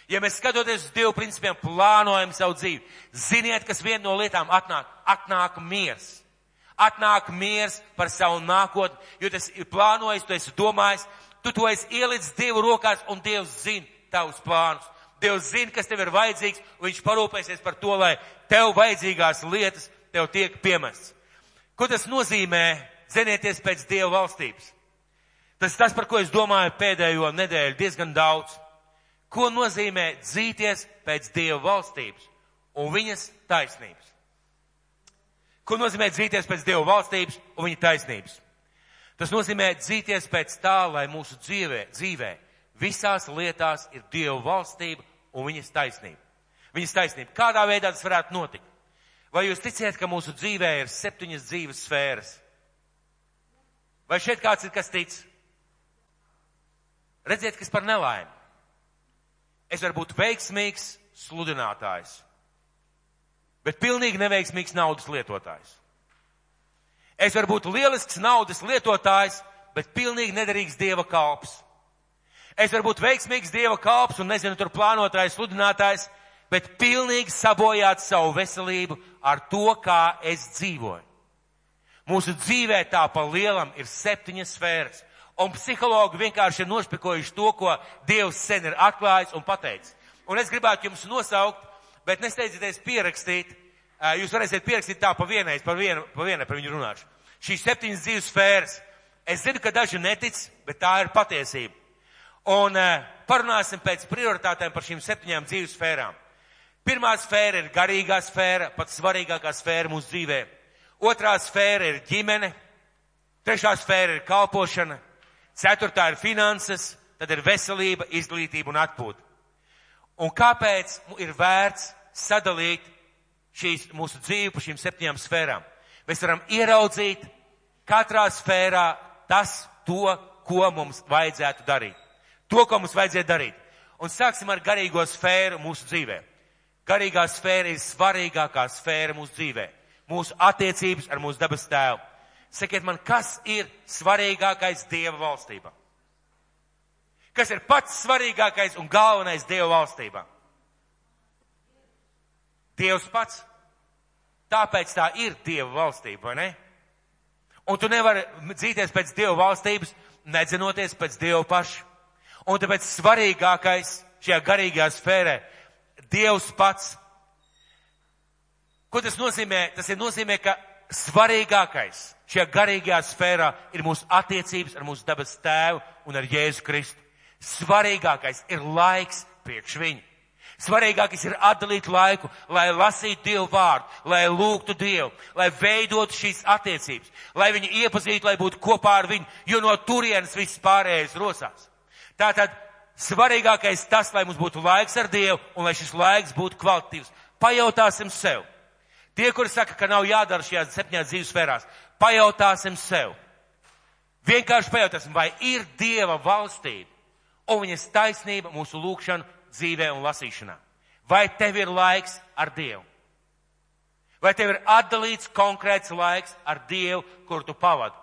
Ja mēs skatoties uz Dievu principiem, plānojam savu dzīvi, ziniet, kas viena no lietām atnāk, atnāk miers. Atnāk miers par savu nākotni, jo tas ir plānojis, tu esi domājis, tu to esi ielicis Dievu rokās un Dievs zina tavus plānus. Dievs zina, kas tev ir vajadzīgs, un viņš parūpēsies par to, lai tev vajadzīgās lietas tev tiek piemestas. Ko tas nozīmē zenieties pēc Dieva valstības? Tas tas, par ko es domāju pēdējo nedēļu diezgan daudz. Ko nozīmē dzīties pēc Dieva valstības un viņas taisnības? Ko nozīmē dzīties pēc Dieva valstības un viņa taisnības? Tas nozīmē dzīties pēc tā, lai mūsu dzīvē, dzīvē visās lietās ir Dieva valstība un viņas taisnība. Viņas taisnība. Kādā veidā tas varētu notikt? Vai jūs ticiet, ka mūsu dzīvē ir septiņas dzīves sfēras? Vai šeit kāds ir kas tic? Redziet, kas par nelaimi. Es varu būt veiksmīgs sludinātājs, bet pilnīgi neveiksmīgs naudas lietotājs. Es varu būt lielisks naudas lietotājs, bet pilnīgi nederīgs dieva kalps. Es varu būt veiksmīgs dieva kalps un nezinu, tur plānotājs, sludinātājs, bet pilnīgi sabojāt savu veselību ar to, kā es dzīvoju. Mūsu dzīvē tā pa lielam ir septiņas sfēras. Un psihologi vienkārši ir nošpikojuši to, ko Dievs sen ir atklājis un pateicis. Un es gribētu jums nosaukt, bet nesteidzieties pierakstīt. Jūs varēsiet pierakstīt tā pa vienai, pa vienu, pa vienai par viņu runāšu. Šīs septiņas dzīves sfēras. Es zinu, ka daži netic, bet tā ir patiesība. Un parunāsim pēc prioritātēm par šīm septiņām dzīves sfērām. Pirmā sfēra ir garīgā sfēra, pats svarīgākā sfēra mūsu dzīvē. Otrā sfēra ir ģimene. Trešā sfēra ir kalpošana. Ceturtā ir finanses, tad ir veselība, izglītība un atpūta. Un kāpēc ir vērts sadalīt šīs mūsu dzīvi pa šīm septiņām sfērām? Mēs varam ieraudzīt katrā sfērā tas, to, ko mums vajadzētu darīt. To, ko mums vajadzētu darīt. Un sāksim ar garīgo sfēru mūsu dzīvēm. Garīgā sfēra ir svarīgākā sfēra mūsu dzīvē. Mūsu attiecības ar mūsu dabas tēvu. Sakiet man, kas ir svarīgākais Dieva valstībā? Kas ir pats svarīgākais un galvenais Dieva valstībā? Dievs pats. Tāpēc tā ir Dieva valstība, vai ne? Un tu nevari dzīties pēc Dieva valstības, nedzinoties pēc Dieva paša. Un tāpēc svarīgākais šajā garīgajā sfērē Dievs pats. Ko tas nozīmē? Tas ir nozīmē, ka svarīgākais šajā garīgajā sfērā ir mūsu attiecības ar mūsu dabas tēvu un ar Jēzu Kristu. Svarīgākais ir laiks priekš viņu. Svarīgākais ir atdalīt laiku, lai lasītu Dievu vārdu, lai lūgtu Dievu, lai veidotu šīs attiecības, lai viņu iepazītu, lai būtu kopā ar viņu, jo no turienes viss pārējais rosās. Tātad svarīgākais tas, lai mums būtu laiks ar Dievu un lai šis laiks būtu kvalitatīvs. Pajautāsim sev. Tie, kuri saka, ka nav jādara šajās septiņās dzīves sfērās, pajautāsim sev. Vienkārši pajautāsim, vai ir Dieva valstība un viņas taisnība mūsu lūgšanu dzīvē un lasīšanā. Vai tev ir laiks ar Dievu? Vai tev ir atdalīts konkrēts laiks ar Dievu, kur tu pavadi?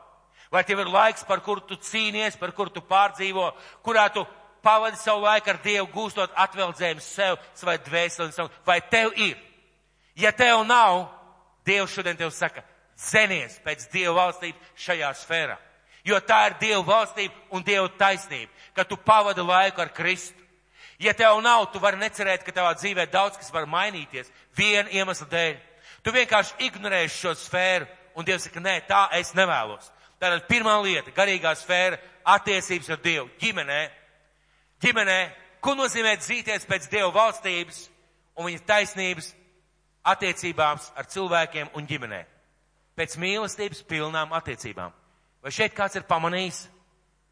Vai tev ir laiks, par kuru tu cīnies, par kuru tu pārdzīvo, kurā tu pavadi savu laiku ar Dievu, gūstot atveldzējumu sev, savai dvēseli, vai tev ir? Ja tev nav, Dievs šodien tev saka, zenies pēc Dieva valstības šajā sfērā. Jo tā ir Dieva valstība un Dieva taisnība, ka tu pavadi laiku ar Kristu. Ja tev nav, tu vari necerēt, ka tavā dzīvē daudz kas var mainīties viena iemesla dēļ. Tu vienkārši ignorēsi šo sfēru un Dievs saka, nē, tā es nevēlos. Tātad pirmā lieta, garīgā sfēra, attiecības ar Dievu, ģimenē, ģimenē, ko nozīmē dzīties pēc Dieva valstības un viņa taisnības attiecībām ar cilvēkiem un ģimenē. Pēc mīlestības pilnām attiecībām. Vai šeit kāds ir pamanījis,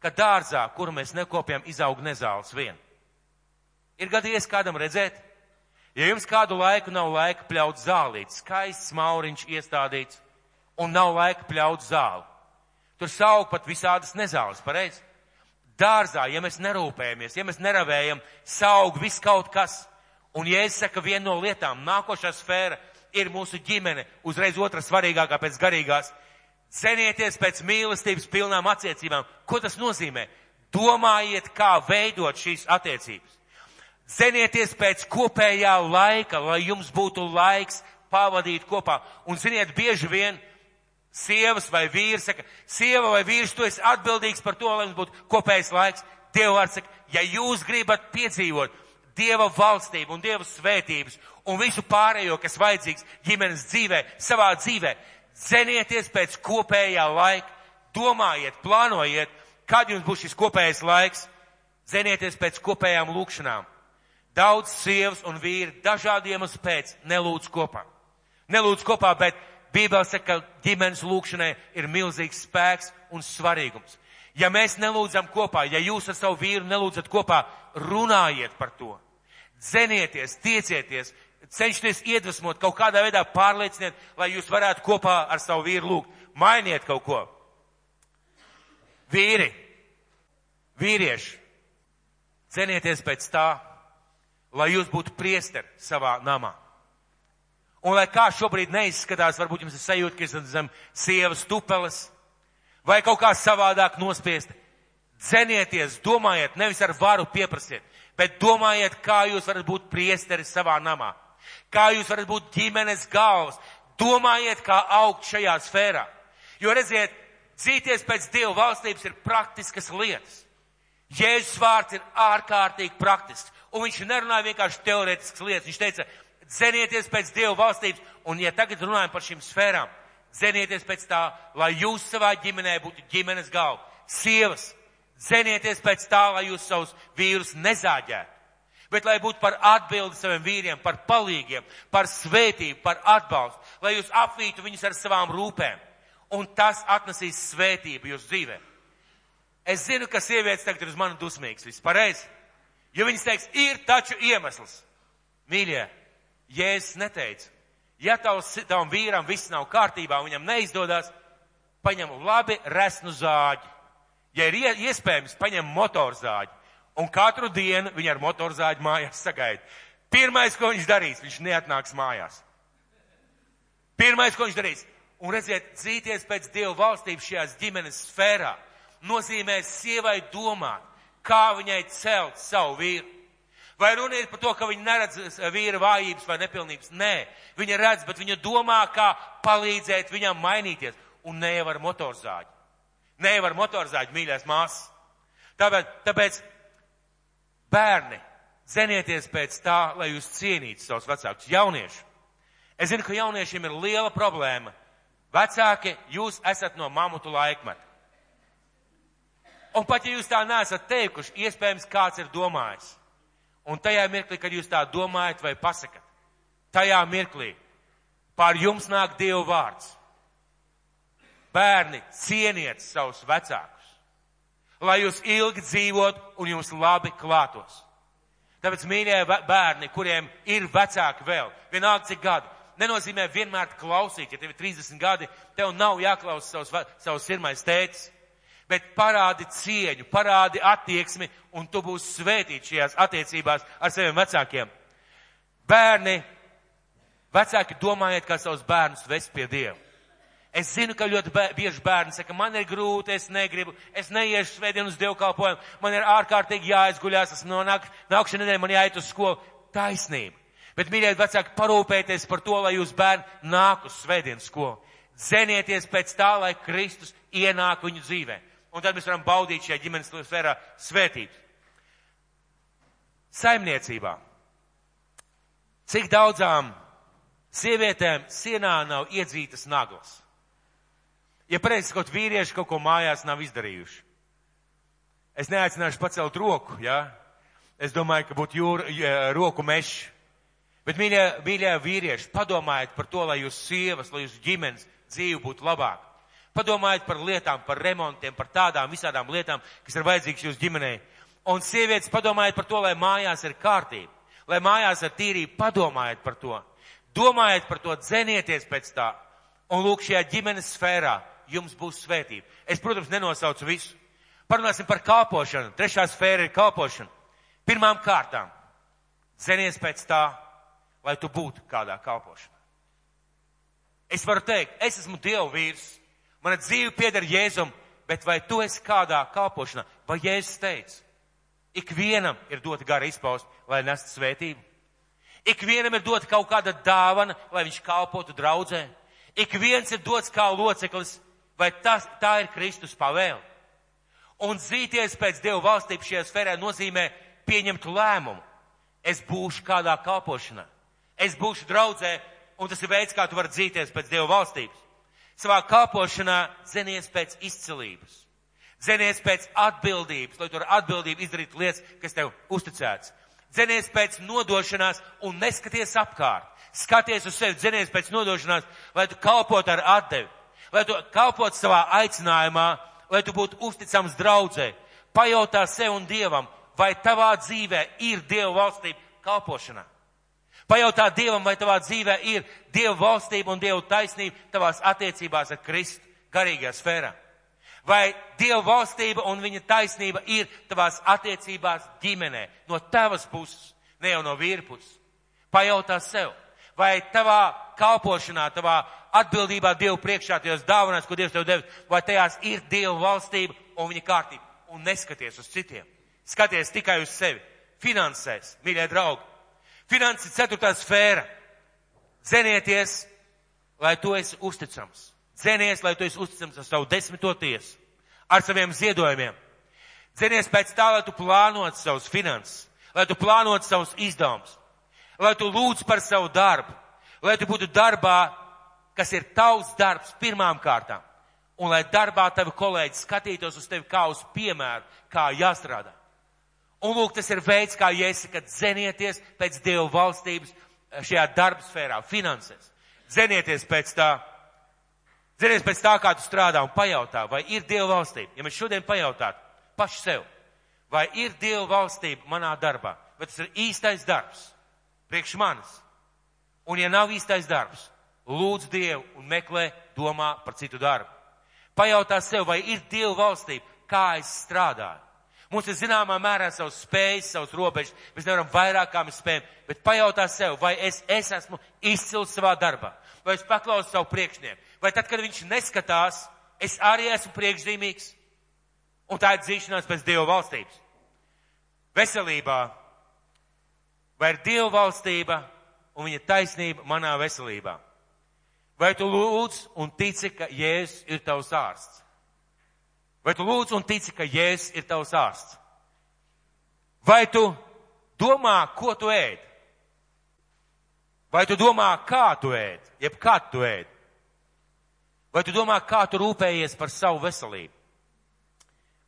ka dārzā, kuru mēs nekopjam, izaug nezāles vien? Ir gadījies kādam redzēt? Ja jums kādu laiku nav laika pļaut zālīt, skaists mauriņš iestādīts, un nav laika pļaut zāli, tur saug pat visādas nezāles, pareizi? dārzā, ja mēs nerūpējamies, ja mēs neravējam, saug viss kaut kas. Un, ja es saku, viena no lietām, nākošā sfēra ir mūsu ģimene, uzreiz otra svarīgākā pēc garīgās. Cenieties pēc mīlestības pilnām attiecībām. Ko tas nozīmē? Domājiet, kā veidot šīs attiecības. Zenieties pēc kopējā laika, lai jums būtu laiks pavadīt kopā. Un ziniet, bieži vien sievas vai vīrs saka, sieva vai vīrs, tu esi atbildīgs par to, lai mums būtu kopējs laiks. Dieva vārds saka, ja jūs gribat piedzīvot Dieva valstību un Dieva svētības un visu pārējo, kas vajadzīgs ģimenes dzīvē, savā dzīvē, zenieties pēc kopējā laika, domājiet, plānojiet, kad jums būs šis kopējais laiks, zenieties pēc kopējām lūkšanām. Daudz sievas un vīri dažādiem iemeslu pēc nelūdz kopā. Nelūdz kopā, bet Bībelē saka, ka ģimenes lūkšanai ir milzīgs spēks un svarīgums. Ja mēs nelūdzam kopā, ja jūs ar savu vīru nelūdzat kopā, runājiet par to. Dzenieties, tiecieties, cenšieties iedvesmot, kaut kādā veidā pārlieciniet, lai jūs varētu kopā ar savu vīru lūgt. Mainiet kaut ko. Vīri, vīrieši, cenieties pēc tā, lai jūs būtu priesteri savā namā. Un lai kā šobrīd neizskatās, varbūt jums ir sajūta, ka esat zem sievas tupeles, vai kaut kā savādāk nospiesti. Dzenieties, domājiet, nevis ar varu pieprasiet, bet domājiet, kā jūs varat būt priesteri savā namā. Kā jūs varat būt ģimenes galvas. Domājiet, kā augt šajā sfērā. Jo redziet, dzīties pēc Dieva valstības ir praktiskas lietas. Jēzus vārds ir ārkārtīgi praktisks. Un viņš nerunāja vienkārši teorētiskas lietas. Viņš teica, dzenieties pēc Dieva valstības. Un ja tagad runājam par šīm sfērām, dzenieties pēc tā, lai jūs savā ģimenē būtu ģimenes galva. Sievas, dzenieties pēc tā, lai jūs savus vīrus nezāģētu. Bet lai būtu par atbildi saviem vīriem, par palīgiem, par svētību, par atbalstu, lai jūs apvītu viņus ar savām rūpēm. Un tas atnesīs svētību jūsu dzīvē. Es zinu, ka sievietes tagad ir uz mani dusmīgas, viss pareizi. Jo viņas teiks, ir taču iemesls. Mīļie, Jēzus neteica, ja tavs, tavam vīram viss nav kārtībā, viņam neizdodas, paņem labi resnu zāģi. Ja ir iespējams, paņem motorzāģi. Un katru dienu viņa ar motorzāģi mājās sagaida. Pirmais, ko viņš darīs, viņš neatnāks mājās. Pirmais, ko viņš darīs. Un redziet, dzīties pēc Dieva valstības šajās ģimenes sfērā nozīmē sievai domāt, kā viņai celt savu vīru. Vai runa ir par to, ka viņa neredz vīra vājības vai nepilnības? Nē, viņa redz, bet viņa domā, kā palīdzēt viņam mainīties. Un ne jau ar motorzāģi. Ne jau ar motorzāģi, mīļais māsas. Tāpēc, tāpēc bērni, zenieties pēc tā, lai jūs cienītu savus vecākus. Jaunieši. Es zinu, ka jauniešiem ir liela problēma. Vecāki, jūs esat no mamutu laikmeta. Un pat ja jūs tā neesat teikuši, iespējams kāds ir domājis. Un tajā mirklī, kad jūs tā domājat vai pasakat, tajā mirklī pār jums nāk Dieva vārds. Bērni, cieniet savus vecākus, lai jūs ilgi dzīvot un jums labi klātos. Tāpēc, mīļie bērni, kuriem ir vecāki vēl, vienalga cik gadi, nenozīmē vienmēr klausīt, ja tev ir 30 gadi, tev nav jāklausa savs, savs sirmais tēcis bet parādi cieņu, parādi attieksmi, un tu būsi svētīts šajās attiecībās ar saviem vecākiem. Bērni, vecāki domājiet, kā savus bērnus vest pie Dieva. Es zinu, ka ļoti bieži bērni saka, man ir grūti, es negribu, es neiešu svētdienu uz dievkalpojumu, man ir ārkārtīgi jāizguļās, esmu no nāk, nākšana nedēļa, man jāiet uz skolu. Taisnība. Bet, mīļie vecāki, parūpēties par to, lai jūs bērni nāk uz svētdienas skolu. Zenieties pēc tā, lai Kristus ienāk viņu dzīvē un tad mēs varam baudīt šajā ģimenes sfērā svētības. Saimniecībā. Cik daudzām sievietēm sienā nav iedzītas naglas? Ja pareizi sakot, vīrieši kaut ko mājās nav izdarījuši. Es neaicināšu pacelt roku. Ja? Es domāju, ka būtu jūra, roku mešs. Bet, mīļie, mīļie vīrieši, padomājiet par to, lai jūs sievas, lai jūs ģimenes dzīve būtu labāka. Padomājiet par lietām, par remontiem, par tādām visādām lietām, kas ir vajadzīgas jūsu ģimenei. Un sievietes padomājiet par to, lai mājās ir kārtība, lai mājās ir tīrība, padomājiet par to. Domājiet par to, dzenieties pēc tā. Un lūk, šajā ģimenes sfērā jums būs svētība. Es, protams, nenosaucu visu. Parunāsim par kalpošanu. Trešā sfēra ir kalpošana. Pirmām kārtām, dzenies pēc tā, lai tu būtu kādā kalpošanā. Es varu teikt, es esmu Dieva vīrs. Mana dzīve pieder Jēzum, bet vai tu esi kādā kalpošanā? Vai Jēzus teica? Ikvienam ir dota gara izpaust, lai nestu svētību. Ikvienam ir dota kaut kāda dāvana, lai viņš kalpotu draudzē. Ik viens ir dots kā loceklis, vai tas, tā ir Kristus pavēle. Un dzīties pēc Dieva valstības šajā sfērā nozīmē pieņemt lēmumu. Es būšu kādā kalpošanā. Es būšu draudzē, un tas ir veids, kā tu vari dzīties pēc Dieva valstības savā kalpošanā zenies pēc izcilības. Zenies pēc atbildības, lai tu ar atbildību izdarītu lietas, kas tev uzticēts. Zenies pēc nodošanās un neskaties apkārt. Skaties uz sevi, zenies pēc nodošanās, lai tu kalpot ar atdevi, lai tu kalpot savā aicinājumā, lai tu būtu uzticams draudzē. Pajautā sev un Dievam, vai tavā dzīvē ir Dieva valstība kalpošanā. Pajautā Dievam, vai tavā dzīvē ir Dieva valstība un Dieva taisnība tavās attiecībās ar Kristu garīgajā sfērā. Vai Dieva valstība un viņa taisnība ir tavās attiecībās ģimenē, no tavas puses, ne jau no vīra puses. Pajautā sev, vai tavā kalpošanā, tavā atbildībā Dievu priekšā, tajos dāvanās, ko Dievs tev devis, vai tajās ir Dieva valstība un viņa kārtība. Un neskaties uz citiem. Skaties tikai uz sevi. Finansēs, mīļie draugi. Finanses ceturtā sfēra. Zenieties, lai tu esi uzticams. Dzenies, lai tu esi uzticams ar savu desmito tiesu, ar saviem ziedojumiem. Dzenies pēc tā, lai tu plānot savus finanses, lai tu plānot savus izdevumus, lai tu lūdz par savu darbu, lai tu būtu darbā, kas ir tavs darbs pirmām kārtām, un lai darbā tavi kolēģi skatītos uz tevi kā uz piemēru, kā jāstrādā. Un lūk, tas ir veids, kā iesaka dzenieties pēc Dieva valstības šajā darba sfērā, finansēs. Dzenieties pēc tā, dzenieties pēc tā, kā tu strādā un pajautā, vai ir Dieva valstība. Ja mēs šodien pajautātu paši sev, vai ir Dieva valstība manā darbā, vai tas ir īstais darbs priekš manis. Un ja nav īstais darbs, lūdz Dievu un meklē, domā par citu darbu. Pajautā sev, vai ir Dieva valstība, kā es strādāju. Mums ir zināmā mērā savas spējas, savas robežas. Mēs nevaram vairāk, kā mēs spējam. Bet pajautā sev, vai es, es esmu izcils savā darbā, vai es paklausu savu priekšnieku, vai tad, kad viņš neskatās, es arī esmu priekšzīmīgs. Un tā ir dzīšanās pēc Dieva valstības. Veselībā. Vai ir Dieva valstība un viņa taisnība manā veselībā? Vai tu lūdz un tici, ka Jēzus ir tavs ārsts? Vai tu lūdz un tici, ka Jēzus ir tavs ārsts? Vai tu domā, ko tu ēd? Vai tu domā, kā tu ēd, jeb kā tu ēd? Vai tu domā, kā tu rūpējies par savu veselību?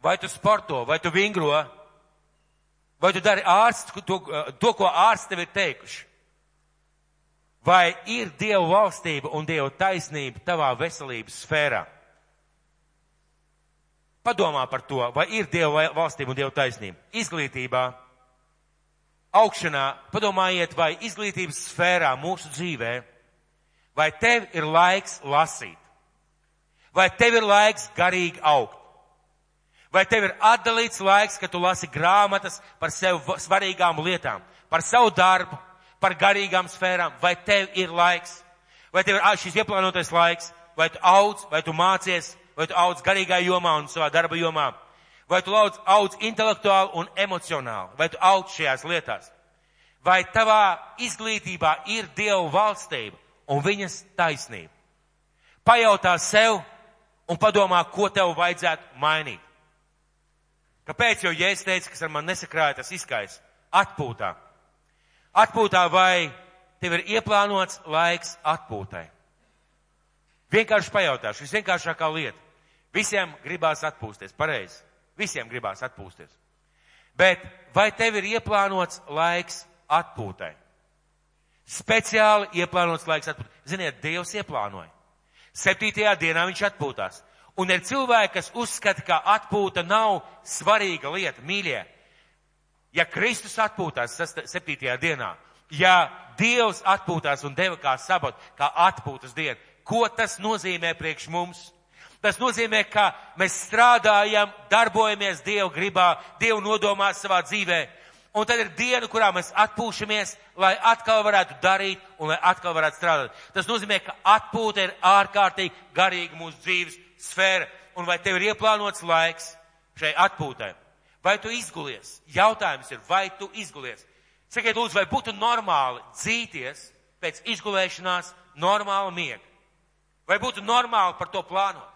Vai tu sporto, vai tu vingro? Vai tu dari ārsts to, to, ko ārsti tev ir teikuši? Vai ir Dieva valstība un Dieva taisnība tavā veselības sfērā? Padomā par to, vai ir Dieva valstība un Dieva taisnība. Izglītībā, augšanā, padomājiet, vai izglītības sfērā mūsu dzīvē, vai tev ir laiks lasīt, vai tev ir laiks garīgi augt, vai tev ir atdalīts laiks, ka tu lasi grāmatas par sev svarīgām lietām, par savu darbu, par garīgām sfērām, vai tev ir laiks, vai tev ir šis ieplānotais laiks, vai tu audz, vai tu mācies, vai tu audz garīgā jomā un savā darba jomā, vai tu audz, audz intelektuāli un emocionāli, vai tu audz šajās lietās, vai tavā izglītībā ir Dieva valstība un viņas taisnība. Pajautā sev un padomā, ko tev vajadzētu mainīt. Kāpēc? Jo, ja es teicu, kas ar man nesakrāja, tas izskais atpūtā. Atpūtā vai tev ir ieplānots laiks atpūtai? Vienkārši pajautāšu, visvienkāršākā lieta. Visiem gribās atpūsties, pareizi. Visiem gribās atpūsties. Bet vai tev ir ieplānots laiks atpūtai? Speciāli ieplānots laiks atpūtai. Ziniet, Dievs ieplānoja. Septītajā dienā viņš atpūtās. Un ir cilvēki, kas uzskata, ka atpūta nav svarīga lieta, mīļie. Ja Kristus atpūtās septītajā dienā, ja Dievs atpūtās un deva kā sabot, kā atpūtas dienu, Ko tas nozīmē priekš mums? Tas nozīmē, ka mēs strādājam, darbojamies Dievu gribā, Dievu nodomās savā dzīvē. Un tad ir diena, kurā mēs atpūšamies, lai atkal varētu darīt un lai atkal varētu strādāt. Tas nozīmē, ka atpūta ir ārkārtīgi garīga mūsu dzīves sfēra. Un vai tev ir ieplānots laiks šai atpūtai? Vai tu izgulies? Jautājums ir, vai tu izgulies? Sakiet, lūdzu, vai būtu normāli dzīties pēc izgulēšanās normāla miega? Vai būtu normāli par to plānot?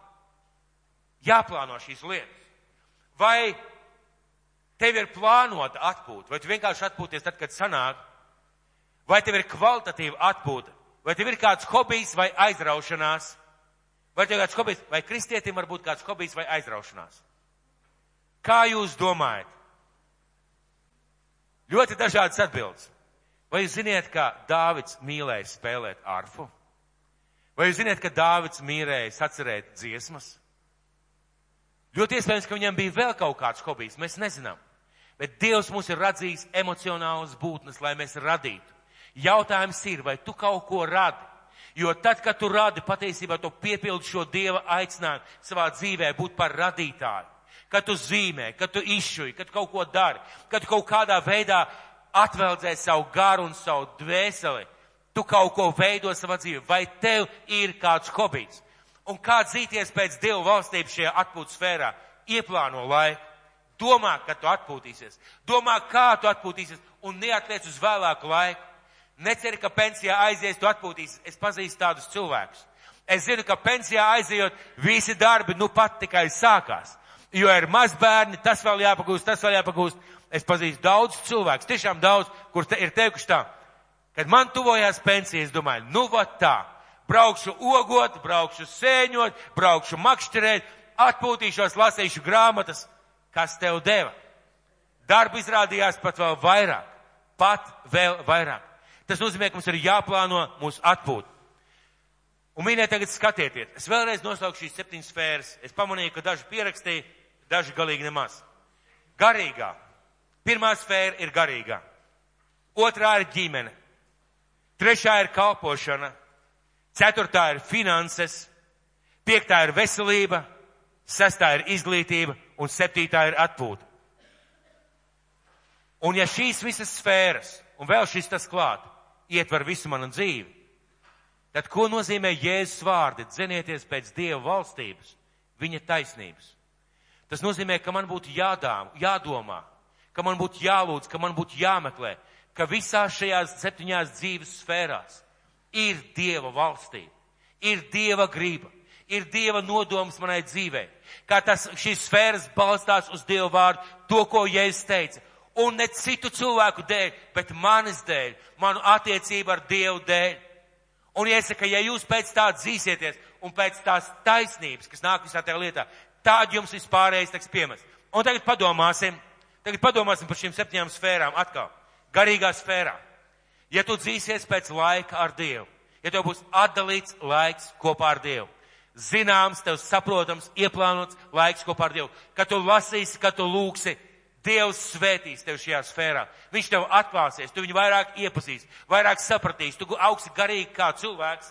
Jāplāno šīs lietas. Vai tev ir plānota atpūta, vai tu vienkārši atpūties tad, kad sanāk? Vai tev ir kvalitatīva atpūta? Vai tev ir kāds hobijs vai aizraušanās? Vai tev ir kāds hobijs, vai kristietim var būt kāds hobijs vai aizraušanās? Kā jūs domājat? Ļoti dažādas atbildes. Vai jūs ziniet, ka Dāvids mīlēja spēlēt arfu? Vai jūs zināt, ka Dāvids mīrēja sacerēt dziesmas? Ļoti iespējams, ka viņam bija vēl kaut kāds hobijs, mēs nezinām. Bet Dievs mūs ir radzījis emocionālas būtnes, lai mēs radītu. Jautājums ir, vai tu kaut ko radi? Jo tad, kad tu radi, patiesībā tu piepildi šo Dieva aicinājumu savā dzīvē būt par radītāju. Kad tu zīmē, kad tu izšuji, kad kaut ko dari, kad kaut kādā veidā atveldzē savu garu un savu dvēseli, tu kaut ko veido savā dzīvē. Vai tev ir kāds hobijs? Un kā dzīties pēc Dieva valstības šajā atpūtas sfērā? Ieplāno laiku. Domā, ka tu atpūtīsies. Domā, kā tu atpūtīsies un neatliec uz vēlāku laiku. Neceri, ka pensijā aizies, tu atpūtīsies. Es pazīstu tādus cilvēkus. Es zinu, ka pensijā aizejot, visi darbi nu pat tikai sākās. Jo ir maz bērni, tas vēl jāpagūst, tas vēl jāpagūst. Es pazīstu daudz cilvēku, tiešām daudz, kur te ir teikuši tā, kad man tuvojās pensija, es domāju, nu vat tā, braukšu ogot, braukšu sēņot, braukšu makšķerēt, atpūtīšos, lasīšu grāmatas, kas tev deva. Darba izrādījās pat vēl vairāk, pat vēl vairāk. Tas nozīmē, ka mums ir jāplāno mūsu atpūt. Un mīļie, tagad skatieties, es vēlreiz nosaukšu šīs septiņas sfēras. Es pamanīju, ka daži pierakstīja, daži galīgi nemaz. Garīgā. Pirmā sfēra ir garīgā. Otrā ir ģimene. Trešā ir kalpošana. Ceturtā ir finanses. Piektā ir veselība. Sestā ir izglītība. Un septītā ir atpūta. Un ja šīs visas sfēras, un vēl šis tas klāt, ietver visu manu dzīvi, tad ko nozīmē Jēzus vārdi? Dzenieties pēc Dieva valstības, viņa taisnības. Tas nozīmē, ka man būtu jādām, jādomā, ka man būtu jālūdz, ka man būtu jāmeklē, ka visās šajās septiņās dzīves sfērās ir Dieva valstība, ir Dieva grība, ir Dieva nodoms manai dzīvei, kā tas šīs sfēras balstās uz Dieva vārdu, to, ko Jēzus teica, un ne citu cilvēku dēļ, bet manis dēļ, manu attiecību ar Dievu dēļ. Un iesaka, ja jūs pēc tā dzīsieties un pēc tās taisnības, kas nāk visā tajā lietā, tad jums vispārējais tiks piemests. Un tagad padomāsim, tagad padomāsim par šīm septiņām sfērām atkal. Garīgā sfērā. Ja tu dzīsies pēc laika ar Dievu, ja tev būs atdalīts laiks kopā ar Dievu, zināms, tev saprotams, ieplānots laiks kopā ar Dievu, ka tu lasīsi, ka tu lūksi, Dievs svētīs tevi šajā sfērā. Viņš tev atklāsies, tu viņu vairāk iepazīsi, vairāk sapratīs, tu augsi garīgi kā cilvēks.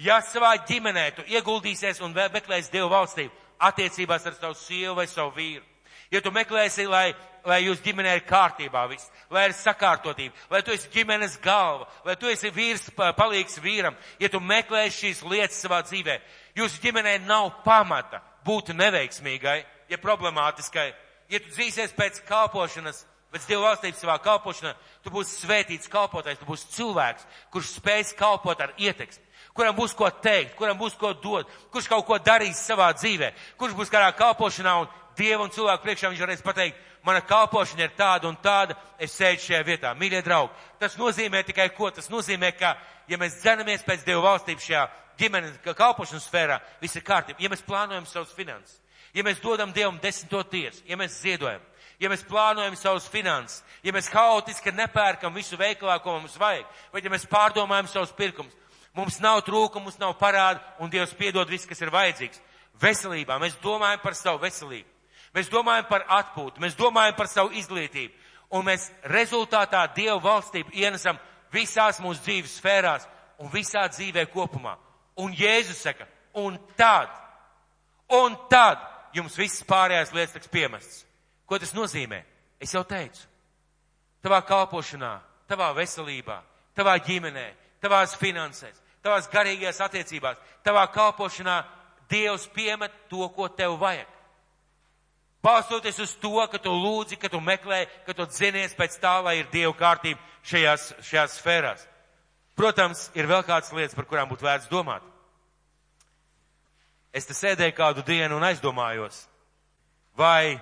Ja savā ģimenē tu ieguldīsies un meklēsi Dievu valstību attiecībās ar savu sievu vai savu vīru, ja tu meklēsi, lai, lai jūs ģimenē ir kārtībā viss, lai ir sakārtotība, lai tu esi ģimenes galva, lai tu esi vīrs palīgs vīram, ja tu meklēsi šīs lietas savā dzīvē, jūsu ģimenē nav pamata būt neveiksmīgai, ja problemātiskai, ja tu dzīsies pēc kalpošanas, pēc Dieva valstības savā kalpošanā, tu būsi svētīts kalpotājs, tu būsi cilvēks, kurš spēs kalpot ar ietekmi, kuram būs ko teikt, kuram būs ko dot, kurš kaut ko darīs savā dzīvē, kurš būs kādā kalpošanā un Dieva un cilvēku priekšā viņš varēs pateikt, mana kalpošana ir tāda un tāda, es sēžu šajā vietā. Mīļie draugi, tas nozīmē tikai ko? Tas nozīmē, ka, ja mēs dzenamies pēc Dieva valstības šajā ģimenes kalpošanas sfērā, viss ir kārtībā. Ja mēs plānojam savus finanses, ja mēs dodam Dievam desmito tiesu, ja mēs ziedojam, ja mēs plānojam savus finanses, ja mēs haotiski nepērkam visu veikalā, ko mums vajag, vai ja mēs pārdomājam savus pirkumus, mums nav trūkumu, mums nav parādu, un Dievs piedod viss, kas ir vajadzīgs. Veselībā mēs domājam par savu veselību, mēs domājam par atpūtu, mēs domājam par savu izglītību, un mēs rezultātā Dievu valstību ienesam visās mūsu dzīves sfērās un visā dzīvē kopumā. Un Jēzus saka, un tad, un tad jums viss pārējās lietas tiks piemestas. Ko tas nozīmē? Es jau teicu. Tavā kalpošanā, tavā veselībā, tavā ģimenē, tavās finansēs, tavās garīgajās attiecībās, tavā kalpošanā Dievs piemet to, ko tev vajag. Balstoties uz to, ka tu lūdzi, ka tu meklē, ka tu dzinies pēc tā, lai ir Dieva kārtība šajās, šajās sfērās. Protams, ir vēl kādas lietas, par kurām būtu vērts domāt. Es te sēdēju kādu dienu un aizdomājos, vai,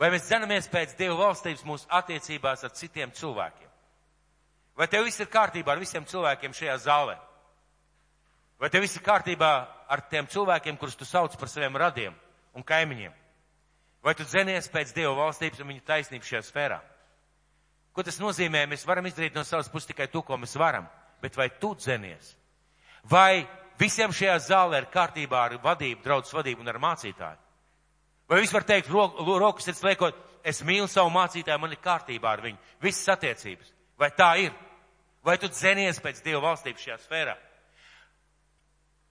vai mēs dzenamies pēc Dieva valstības mūsu attiecībās ar citiem cilvēkiem. Vai tev viss ir kārtībā ar visiem cilvēkiem šajā zālē? Vai tev viss ir kārtībā ar tiem cilvēkiem, kurus tu sauc par saviem radiem un kaimiņiem? Vai tu dzenies pēc Dieva valstības un viņa taisnības šajā sfērā? Ko tas nozīmē? Mēs varam izdarīt no savas puses tikai to, ko mēs varam, bet vai tu dzenies? Vai visiem šajā zālē ir kārtībā ar vadību, draudzes vadību un ar mācītāju? Vai viss var teikt, ro, rokas ir sliekot, es mīlu savu mācītāju, man ir kārtībā ar viņu, visas attiecības. Vai tā ir? Vai tu dzenies pēc Dieva valstības šajā sfērā?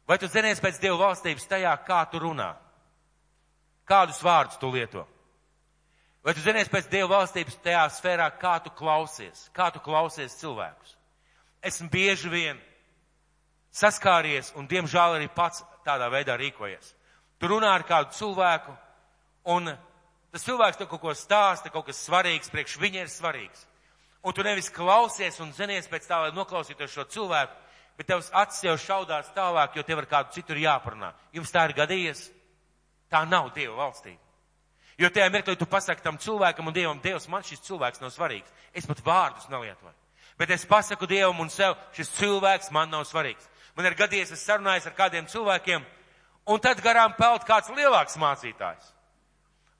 Vai tu dzenies pēc Dieva valstības tajā, kā tu runā? Kādus vārdus tu lieto? Vai tu zinies pēc Dieva valstības tajā sfērā, kā tu klausies, kā tu klausies cilvēkus? Esmu bieži vien saskāries un, diemžēl, arī pats tādā veidā rīkojies. Tu runā ar kādu cilvēku, un tas cilvēks tev kaut ko stāsta, kaut kas svarīgs, priekš viņa ir svarīgs. Un tu nevis klausies un zinies pēc tā, lai noklausītos šo cilvēku, bet tavs acis jau šaudās tālāk, jo tev ar kādu citu ir jāparunā. Jums tā ir gadījies? Tā nav Dieva valstība. Jo tajā mirklī tu pasaki tam cilvēkam un Dievam, Dievs, man šis cilvēks nav svarīgs. Es pat vārdus nelietoju. Bet es pasaku Dievam un sev, šis cilvēks man nav svarīgs. Man ir gadījies, es sarunājos ar kādiem cilvēkiem, un tad garām peld kāds lielāks mācītājs.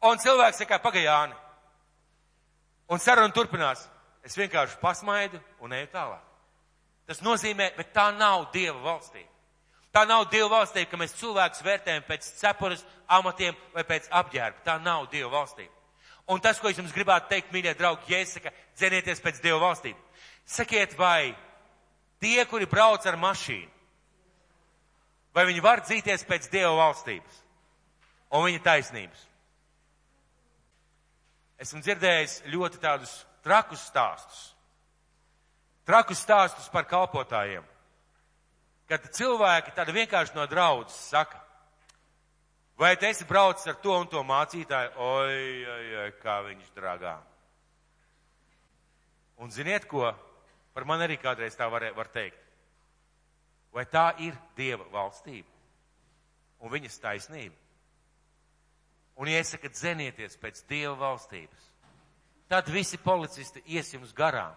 Un cilvēks saka, pagajāni. Un saruna turpinās. Es vienkārši pasmaidu un eju tālāk. Tas nozīmē, bet tā nav Dieva valstība. Tā nav Dieva valstība, ka mēs cilvēkus vērtējam pēc cepures, amatiem vai pēc apģērba. Tā nav Dieva valstība. Un tas, ko es jums gribētu teikt, mīļie draugi, saku, dzenieties pēc Dieva valstība. Sakiet, vai tie, kuri brauc ar mašīnu, vai viņi var dzīties pēc Dieva valstības un viņa taisnības? Esmu dzirdējis ļoti tādus trakus stāstus trakus stāstus par kalpotājiem. Kad cilvēki tādi vienkārši no draudzes saka, vai tu esi braucis ar to un to mācītāju, oi, oi, oi, kā viņš dragā. Un ziniet ko, par man arī kādreiz tā var, var teikt. Vai tā ir Dieva valstība un viņas taisnība? Un saku, dzenieties pēc Dieva valstības, tad visi policisti ies jums garām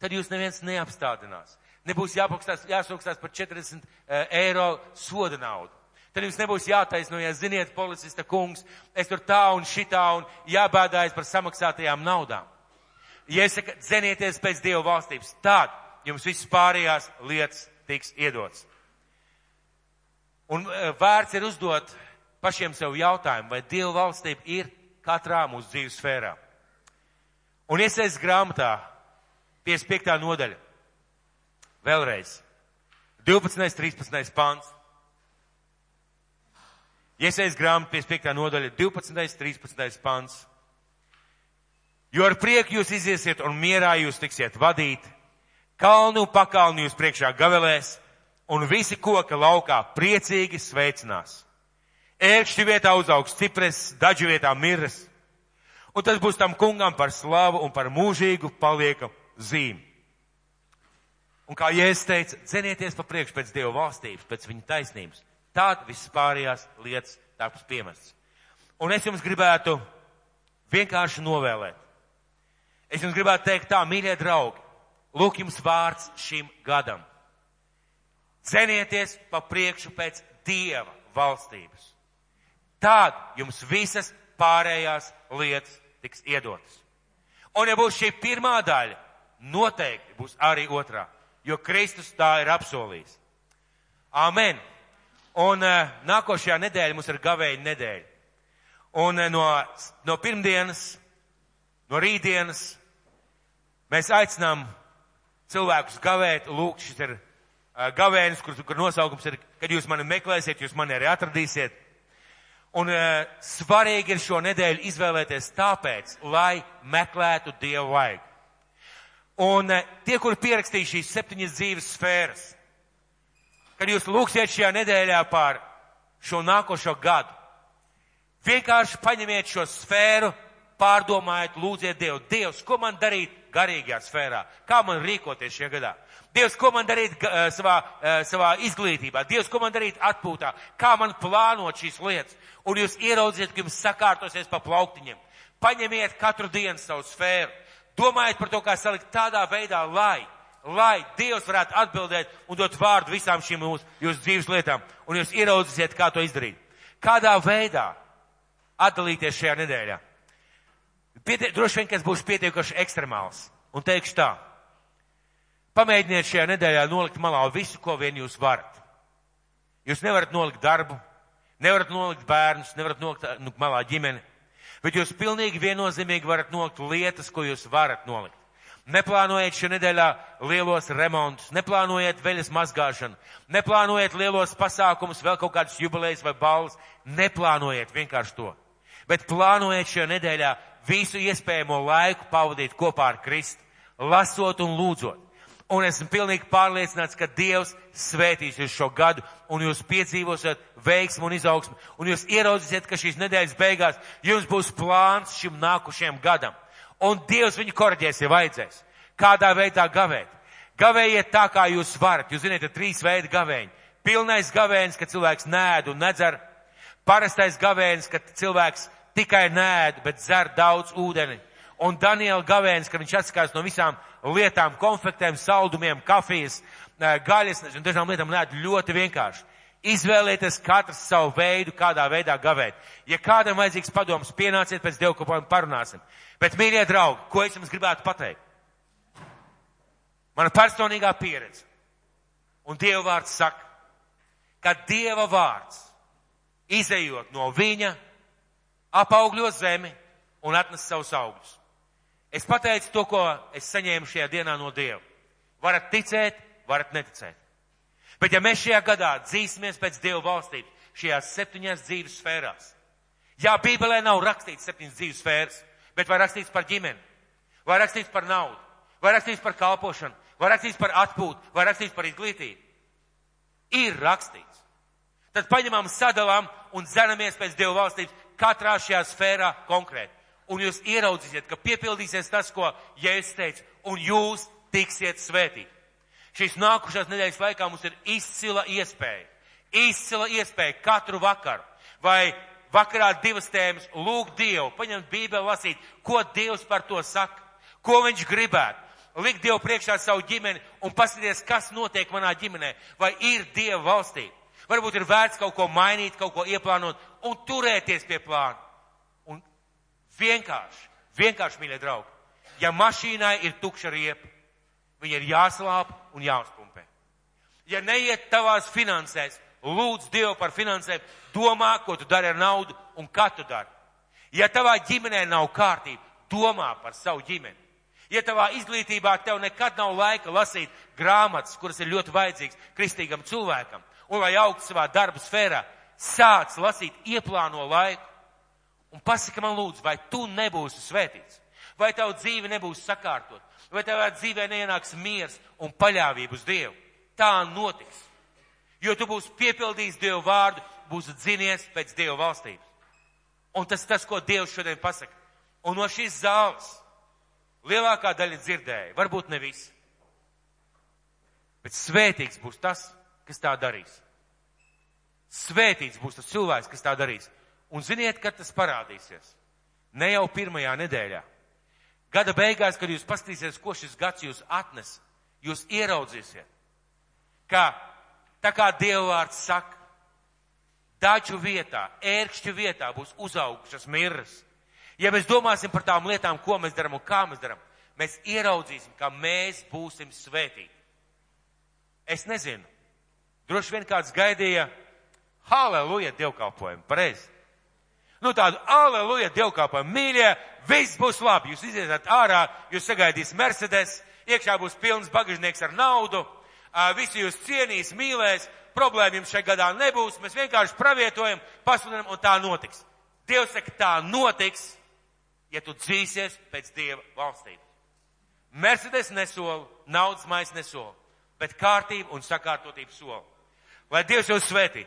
tad jūs neviens neapstādinās. Nebūs jāsūkstās par 40 uh, eiro soda naudu. Tad jums nebūs jātaisno, ja ziniet, policista kungs, es tur tā un šitā un jābēdājas par samaksātajām naudām. Ja es saku, dzenieties pēc Dieva valstības, tad jums viss pārējās lietas tiks iedots. Un uh, vērts ir uzdot pašiem sev jautājumu, vai Dieva valstība ir katrā mūsu dzīves sfērā. Un iesaist grāmatā 55. nodaļa. Vēlreiz. 12. 13. pāns. Iesaist grāmatu 55. nodaļa, 12. 13. pāns. Jo ar prieku jūs iziesiet un mierā jūs tiksiet vadīt, kalnu pakalnu jūs priekšā gavelēs, un visi koka laukā priecīgi sveicinās. Ērkšķi vietā uzaugs cipres, daļu vietā miras, un tas būs tam kungam par slavu un par mūžīgu paliekam zīmi. Un kā Jēzus teica, cenieties pa priekšu pēc Dieva valstības, pēc viņa taisnības. Tād viss pārējās lietas taps piemests. Un es jums gribētu vienkārši novēlēt. Es jums gribētu teikt tā, mīļie draugi, lūk jums vārds šim gadam. Cenieties pa priekšu pēc Dieva valstības. Tād jums visas pārējās lietas tiks iedotas. Un ja būs šī pirmā daļa, noteikti būs arī otrā, jo Kristus tā ir apsolījis. Āmen! Un uh, nākošajā nedēļā mums ir gavēja nedēļa. Un uh, no, no pirmdienas, no rītdienas mēs aicinām cilvēkus gavēt, lūk, šis ir uh, gavēnis, kur, kur nosaukums ir, kad jūs mani meklēsiet, jūs mani arī atradīsiet. Un uh, svarīgi ir šo nedēļu izvēlēties tāpēc, lai meklētu Dievu vajag. Un eh, tie, kur pierakstīja šīs septiņas dzīves sfēras, kad jūs lūksiet šajā nedēļā par šo nākošo gadu, vienkārši paņemiet šo sfēru, pārdomājiet, lūdziet Dievu. Dievs, ko man darīt garīgajā sfērā? Kā man rīkoties šajā gadā? Dievs, ko man darīt uh, savā, uh, savā izglītībā? Dievs, ko man darīt atpūtā? Kā man plānot šīs lietas? Un jūs ieraudziet, ka jums sakārtosies pa plauktiņiem. Paņemiet katru dienu savu sfēru Domājiet par to, kā salikt tādā veidā, lai, lai Dievs varētu atbildēt un dot vārdu visām šīm mūsu, jūsu dzīves lietām, un jūs ieraudzīsiet, kā to izdarīt. Kādā veidā atdalīties šajā nedēļā? Pieti, droši vien, ka es būšu pietiekuši ekstremāls un teikšu tā. Pamēģiniet šajā nedēļā nolikt malā visu, ko vien jūs varat. Jūs nevarat nolikt darbu, nevarat nolikt bērnus, nevarat nolikt nu, malā ģimeni, Bet jūs pilnīgi viennozīmīgi varat nolikt lietas, ko jūs varat nolikt. Neplānojiet šajā nedēļā lielos remontus, neplānojiet veļas mazgāšanu, neplānojiet lielos pasākumus, vēl kaut kādas jubilejas vai balvas. Neplānojiet vienkārši to. Bet plānojiet šajā nedēļā visu iespējamo laiku pavadīt kopā ar Kristu, lasot un lūdzot. Un esmu pilnīgi pārliecināts, ka Dievs svētīs jūs šo gadu, un jūs piedzīvosiet veiksmu un izaugsmu, un jūs ieraudzīsiet, ka šīs nedēļas beigās jums būs plāns šim nākušajam gadam. Un Dievs viņu korģēs, ja vajadzēs. Kādā veidā gavēt? Gavējiet tā, kā jūs varat. Jūs zināt, ir trīs veidi gavēņi. Pilnais gavēnis, kad cilvēks nēd un nedzer. Parastais gavēnis, kad cilvēks tikai nēd, bet dzer daudz ūdeni. Un Daniela gavēnis, kad viņš atsakās no visām lietām, konfektēm, saldumiem, kafijas, gaļas un dažām lietām nēd ļoti vienkārši. Izvēlieties katrs savu veidu, kādā veidā gavēt. Ja kādam vajadzīgs padoms, pienāciet pēc dievkalpojuma parunāsim. Bet, mīļie draugi, ko es jums gribētu pateikt? Mana personīgā pieredze. Un Dieva vārds saka, ka Dieva vārds, izējot no viņa, apaugļo zemi un atnes savus augļus. Es pateicu to, ko es saņēmu šajā dienā no Dieva. Varat ticēt, varat neticēt. Bet ja mēs šajā gadā dzīsimies pēc Dieva valstības, šajās septiņās dzīves sfērās, jā, Bībelē nav rakstīts septiņas dzīves sfēras, bet vai rakstīts par ģimeni, vai rakstīts par naudu, vai rakstīts par kalpošanu, vai rakstīts par atpūtu, vai rakstīts par izglītību. Ir rakstīts. Tad paņemam, sadalām un dzenamies pēc Dieva valstības katrā šajā sfērā konkrēti un jūs ieraudzīsiet, ka piepildīsies tas, ko Jēzus teica, un jūs tiksiet svētīti. Šīs nākušās nedēļas laikā mums ir izcila iespēja, izcila iespēja katru vakaru vai vakarā divas tēmas lūgt Dievu, paņemt Bībeli lasīt, ko Dievs par to saka, ko viņš gribētu. Likt Dievu priekšā savu ģimeni un paskatīties, kas notiek manā ģimenē, vai ir Dieva valstī. Varbūt ir vērts kaut ko mainīt, kaut ko ieplānot un turēties pie plāna. Vienkārši, vienkārši, mīļie draugi, ja mašīnai ir tukša riepa, viņa ir jāslāp un jāuzpumpē. Ja neiet tavās finansēs, lūdz Dievu par finansēm, domā, ko tu dari ar naudu un kā tu dari. Ja tavā ģimenē nav kārtība, domā par savu ģimeni. Ja tavā izglītībā tev nekad nav laika lasīt grāmatas, kuras ir ļoti vajadzīgas kristīgam cilvēkam, un lai augtu savā darba sfērā, sāc lasīt, ieplāno laiku. Un pasaka man lūdzu, vai tu nebūsi svētīts? Vai tavu dzīve nebūs sakārtot? Vai tavā dzīvē neienāks miers un paļāvība uz Dievu? Tā notiks. Jo tu būsi piepildījis Dievu vārdu, būsi dzinies pēc Dievu valstības. Un tas tas, ko Dievs šodien pasaka. Un no šīs zāles lielākā daļa dzirdēja, varbūt ne visi. Bet svētīgs būs tas, kas tā darīs. Svētīgs būs tas cilvēks, kas tā darīs. Un ziniet, kad tas parādīsies? Ne jau pirmajā nedēļā. Gada beigās, kad jūs paskatīsieties, ko šis gads jūs atnes, jūs ieraudzīsiet, ka tā kā Dievvvārds saka, daču vietā, ērkšķu vietā būs uzaugušas mirras. Ja mēs domāsim par tām lietām, ko mēs darām un kā mēs darām, mēs ieraudzīsim, ka mēs būsim svētīti. Es nezinu. Droši vien kāds gaidīja, halleluja, dievkalpojumu, pareizi. Nu tādu aleluja dievkāpam mīļie, viss būs labi. Jūs iziesiet ārā, jūs sagaidīs Mercedes, iekšā būs pilns bagažnieks ar naudu, visi jūs cienīs, mīlēs, problēma jums šajā gadā nebūs, mēs vienkārši pravietojam, pasludinam un tā notiks. Dievs saka, tā notiks, ja tu dzīsies pēc Dieva valstības. Mercedes nesola, naudas mais nesola, bet kārtība un sakārtotība sola. Lai Dievs jūs svētī!